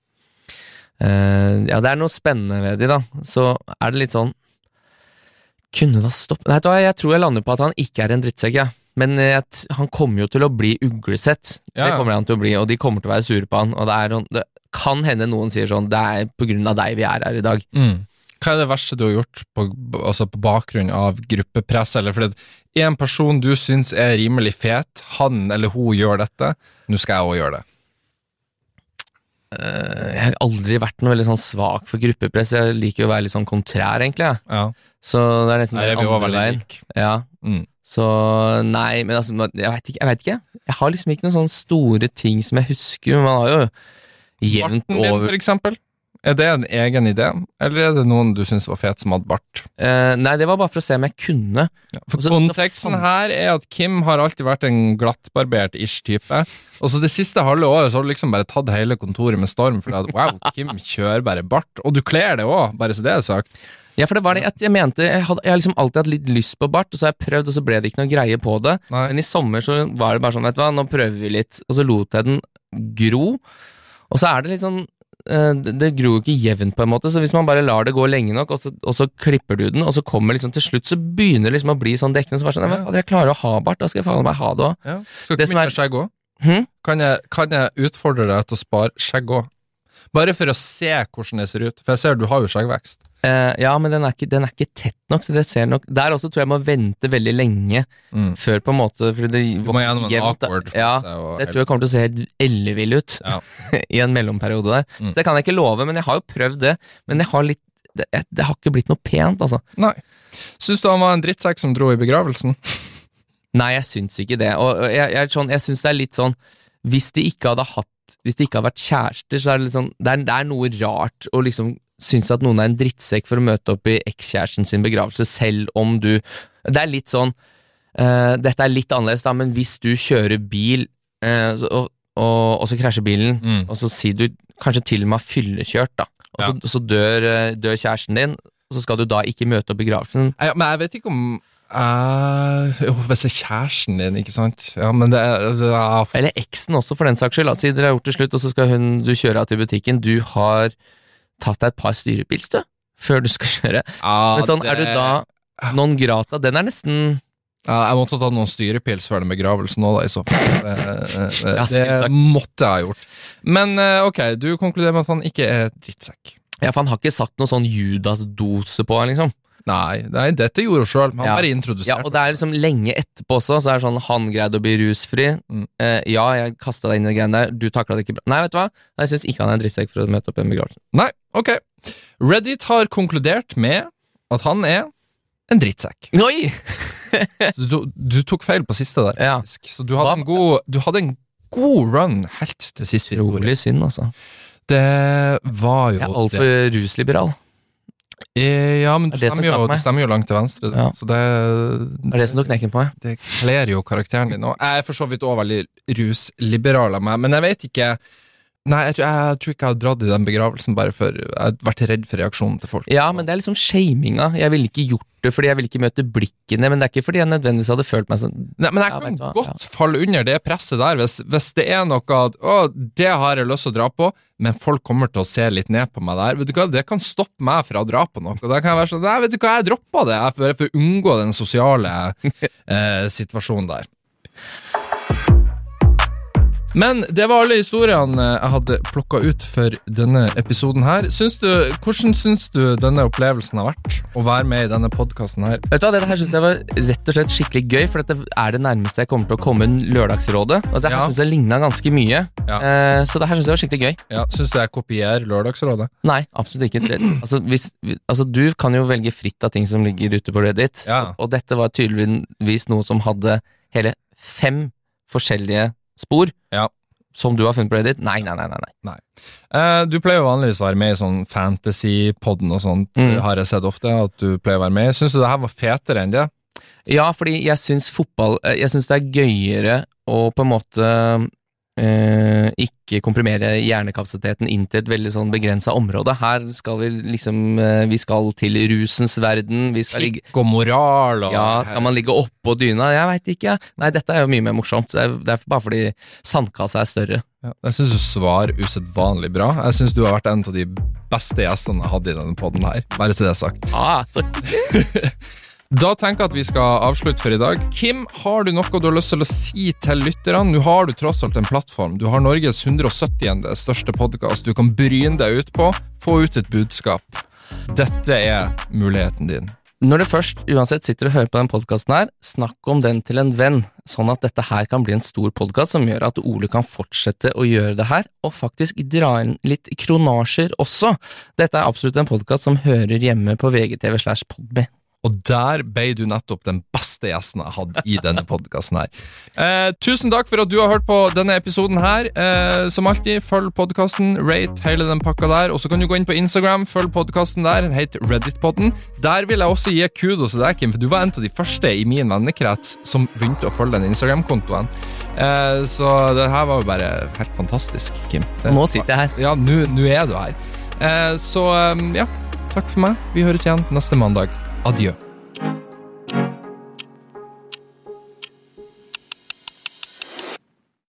Ja, det er noe spennende ved de, da. Så er det litt sånn Kunne da stoppe Vet du hva, jeg tror jeg lander på at han ikke er en drittsekk, jeg. Men jeg han kommer jo til å bli uglesett. Ja, Det kommer han til å bli, og de kommer til å være sure på han. Og det, er, sånn- det kan hende noen sier sånn Det er på grunn av deg vi er her i dag. Mm. Hva er det verste du har gjort på, altså på bakgrunn av gruppepress, eller fordi en person du syns er rimelig fet, han eller hun gjør dette, nå skal jeg òg gjøre det. Eh, Jeg har aldri vært noe veldig sånn svak for gruppepress. Jeg liker jo å være litt sånn kontrær, egentlig. Ja. Så det er nesten den andre veien. Ja. Mm. Så nei, men altså, jeg vet ikke. Ikke. jeg har liksom ikke noen sånne store ting som jeg husker, men man har jo jevnt Barten din, for eksempel. Er det en egen idé, eller er det noen du syns var fet som hadde bart? Eh, Nei, det var bare for å se om jeg kunne. For Også, Konteksten konteksten her er at Kim har alltid vært en glattbarbert ish-type. Og så det siste halve året så har du liksom bare tatt hele kontoret med storm, fordi at wow, Kim kjører bare bart. Og du kler det òg, bare så det er sagt. Ja, for det var det at jeg mente Jeg, jeg har liksom alltid hatt litt lyst på bart, og så har jeg prøvd, og så ble det ikke noe greie på det. Nei. Men i sommer så var det bare sånn, vet du hva, nå prøver vi litt. Og så lot jeg den gro. Og så er det litt sånn det det gror jo ikke jevnt, på en måte, så hvis man bare lar det gå lenge nok, og så, og så klipper du den, og så kommer liksom til slutt, så begynner det liksom å bli sånn dekkende. Så bare sånn, Ja. fader, jeg klarer å ha bart, da skal jeg faen meg ha det òg. Ja. Skal du ikke er- skjegg òg? Hmm? Kan, jeg, kan jeg utfordre deg til å spare skjegg òg? Bare for å se hvordan det ser ut. For jeg ser du har jo skjeggvekst. Eh, ja, men den er, ikke, den er ikke tett nok, så det ser nok Der også tror jeg må vente veldig lenge Mm. før på en måte For det Du må gjennom en jevnt- awkward ja, fase og- så jeg tror jeg kommer til å se helt ellevill ut Ja. i en mellomperiode der. Mm. Så det kan jeg ikke love, men jeg har jo prøvd det. Men har litt det, det har ikke blitt noe pent, altså. Nei. Syns du han var en drittsekk som dro i begravelsen? Nei, jeg syns ikke det. Og jeg, jeg, sånn, jeg syns det er litt sånn Hvis de ikke hadde hatt Hvis de ikke har vært kjærester, så er det sånn Det er, det er noe rart å liksom synes at noen er en drittsekk for å møte opp i ekskjæresten sin begravelse, selv om du Det er litt sånn uh, Dette er litt annerledes, da, men hvis du kjører bil, uh, og, og, og så krasjer bilen, Mm. og så sier du kanskje til og med har fyllekjørt, da, og så, så dør, eh, dør kjæresten din, så skal du da ikke møte opp i begravelsen. Ja, men jeg vet ikke om Uh, Jo, hvis det er kjæresten din, ikke sant? Ja, men det det er- Eller eksen også, for den saks skyld. Si dere har gjort det slutt, og så skal hun, du kjøre av til butikken. Du har tatt deg et par styrepils, du, før du skal kjøre. ja, Men sånn, er du da non grata? Den er nesten Jeg måtte ta noen styrepils før den begravelsen òg, da, i så fall. Det, eh, Ja, det måtte jeg ha gjort. Men eh, ok, du konkluderer med at han ikke er drittsekk. Ja, for han har ikke satt noen sånn Judas-dose på han, liksom. Nei, nei, dette gjorde hun sjøl. Han Ja. bare Ja, og det er liksom lenge etterpå også, så er det sånn han greide å bli rusfri. Mm. Eh, ja, jeg kasta deg inn i de greiene der, du takla det ikke bra. Nei, vet du hva, jeg syns ikke han er en drittsekk for å møte opp i en begravelse. Nei, ok. Reddit har konkludert med at han er en drittsekk. Oi! Så du, du tok feil på siste der, Ja. Så du hadde, en god, du hadde en god run helt til siste historie. Rolig synd, altså. Det var jo Jeg er altfor rusliberal. Eh, Ja, men du Det er stemmer, jo, du stemmer jo langt til venstre. Ja. så det, Det er det som tok knekken på meg. det kler jo karakteren din. Og jeg er for så vidt òg veldig rusliberal av meg, men jeg vet ikke Nei, jeg tror, jeg tror ikke jeg har dratt i den begravelsen bare for Jeg har vært redd for reaksjonen til folk. Ja, men det er liksom shaminga. Jeg ville ikke gjort det fordi jeg ville ikke møte blikkene, men det er ikke fordi jeg nødvendigvis hadde følt meg sånn Nei, men jeg Ja, kan hva, godt falle under det presset der, hvis, hvis det er noe at å, det har jeg lyst til å dra på, men folk kommer til å se litt ned på meg der. Vet du hva, Det kan stoppe meg fra å dra på noe. Da kan jeg være sånn Nei, vet du hva, jeg droppa det, jeg for, for å unngå den sosiale eh, situasjonen der. Men det var alle historiene jeg hadde plukka ut for denne episoden her. Syns du, hvordan syns du denne opplevelsen har vært? Å være med i denne podkasten her? Vet du hva, Dette her synes jeg var rett og slett skikkelig gøy, for dette er det nærmeste jeg kommer til å komme en Lørdagsrådet. Og det her Ja. synes jeg ligna ganske mye, Ja. eh, så det her synes jeg var skikkelig gøy. Ja, Syns du jeg kopierer Lørdagsrådet? Nei, absolutt ikke. Det, altså, hvis, altså, du kan jo velge fritt av ting som ligger ute på Reddit, Ja. og dette var tydeligvis noe som hadde hele fem forskjellige spor. Ja. Som du har funnet på Reddit? Nei, nei, nei. nei, nei. Uh, du pleier jo vanligvis å være med i sånn fantasy-podden og sånt, Mm. har jeg sett ofte at du pleier å være med. Syns du det her var fetere enn det? Ja, fordi jeg syns fotball eh, Jeg syns det er gøyere å på en måte eh, ikke komprimere hjernekapasiteten inn til et veldig sånn begrensa område. Her skal vi liksom eh, Vi skal til rusens verden. Vi skal ligge Kikk og moral og ja, skal man ligge oppå dyna? Jeg veit ikke. Nei, dette er jo mye mer morsomt. Det er, det er bare fordi sandkassa er større. Ja, Jeg syns du svarer usedvanlig bra. Jeg syns du har vært en av de beste gjestene jeg hadde i denne podden her. Bare så det er sagt. Ah, så Da tenker jeg at vi skal avslutte for i dag. Kim, har du noe du har lyst til å si til lytterne? Nå har du tross alt en plattform. Du har Norges 170. største podkast du kan bryne deg ut på. Få ut et budskap. Dette er muligheten din. Når du først uansett sitter og hører på den podkasten her, snakk om den til en venn, sånn at dette her kan bli en stor podkast som gjør at Ole kan fortsette å gjøre det her, og faktisk dra inn litt kronasjer også. Dette er absolutt en podkast som hører hjemme på VGTV slash Podme. Og der ble du nettopp den beste gjesten jeg hadde i denne podkasten her. Eh, tusen takk for at du har hørt på denne episoden her. Eh, som alltid, følg podkasten, rate hele den pakka der. Og så kan du gå inn på Instagram, følg podkasten der. Den heter Redditpodden. Der vil jeg også gi kudos til deg, Kim, for du var en av de første i min vennekrets som begynte å følge den Instagram-kontoen. Eh, så det her var jo bare helt fantastisk, Kim. Det- Nå sitter jeg her. Ja, nå er du her. Eh, så eh, ja, takk for meg. Vi høres igjen neste mandag. Adjø.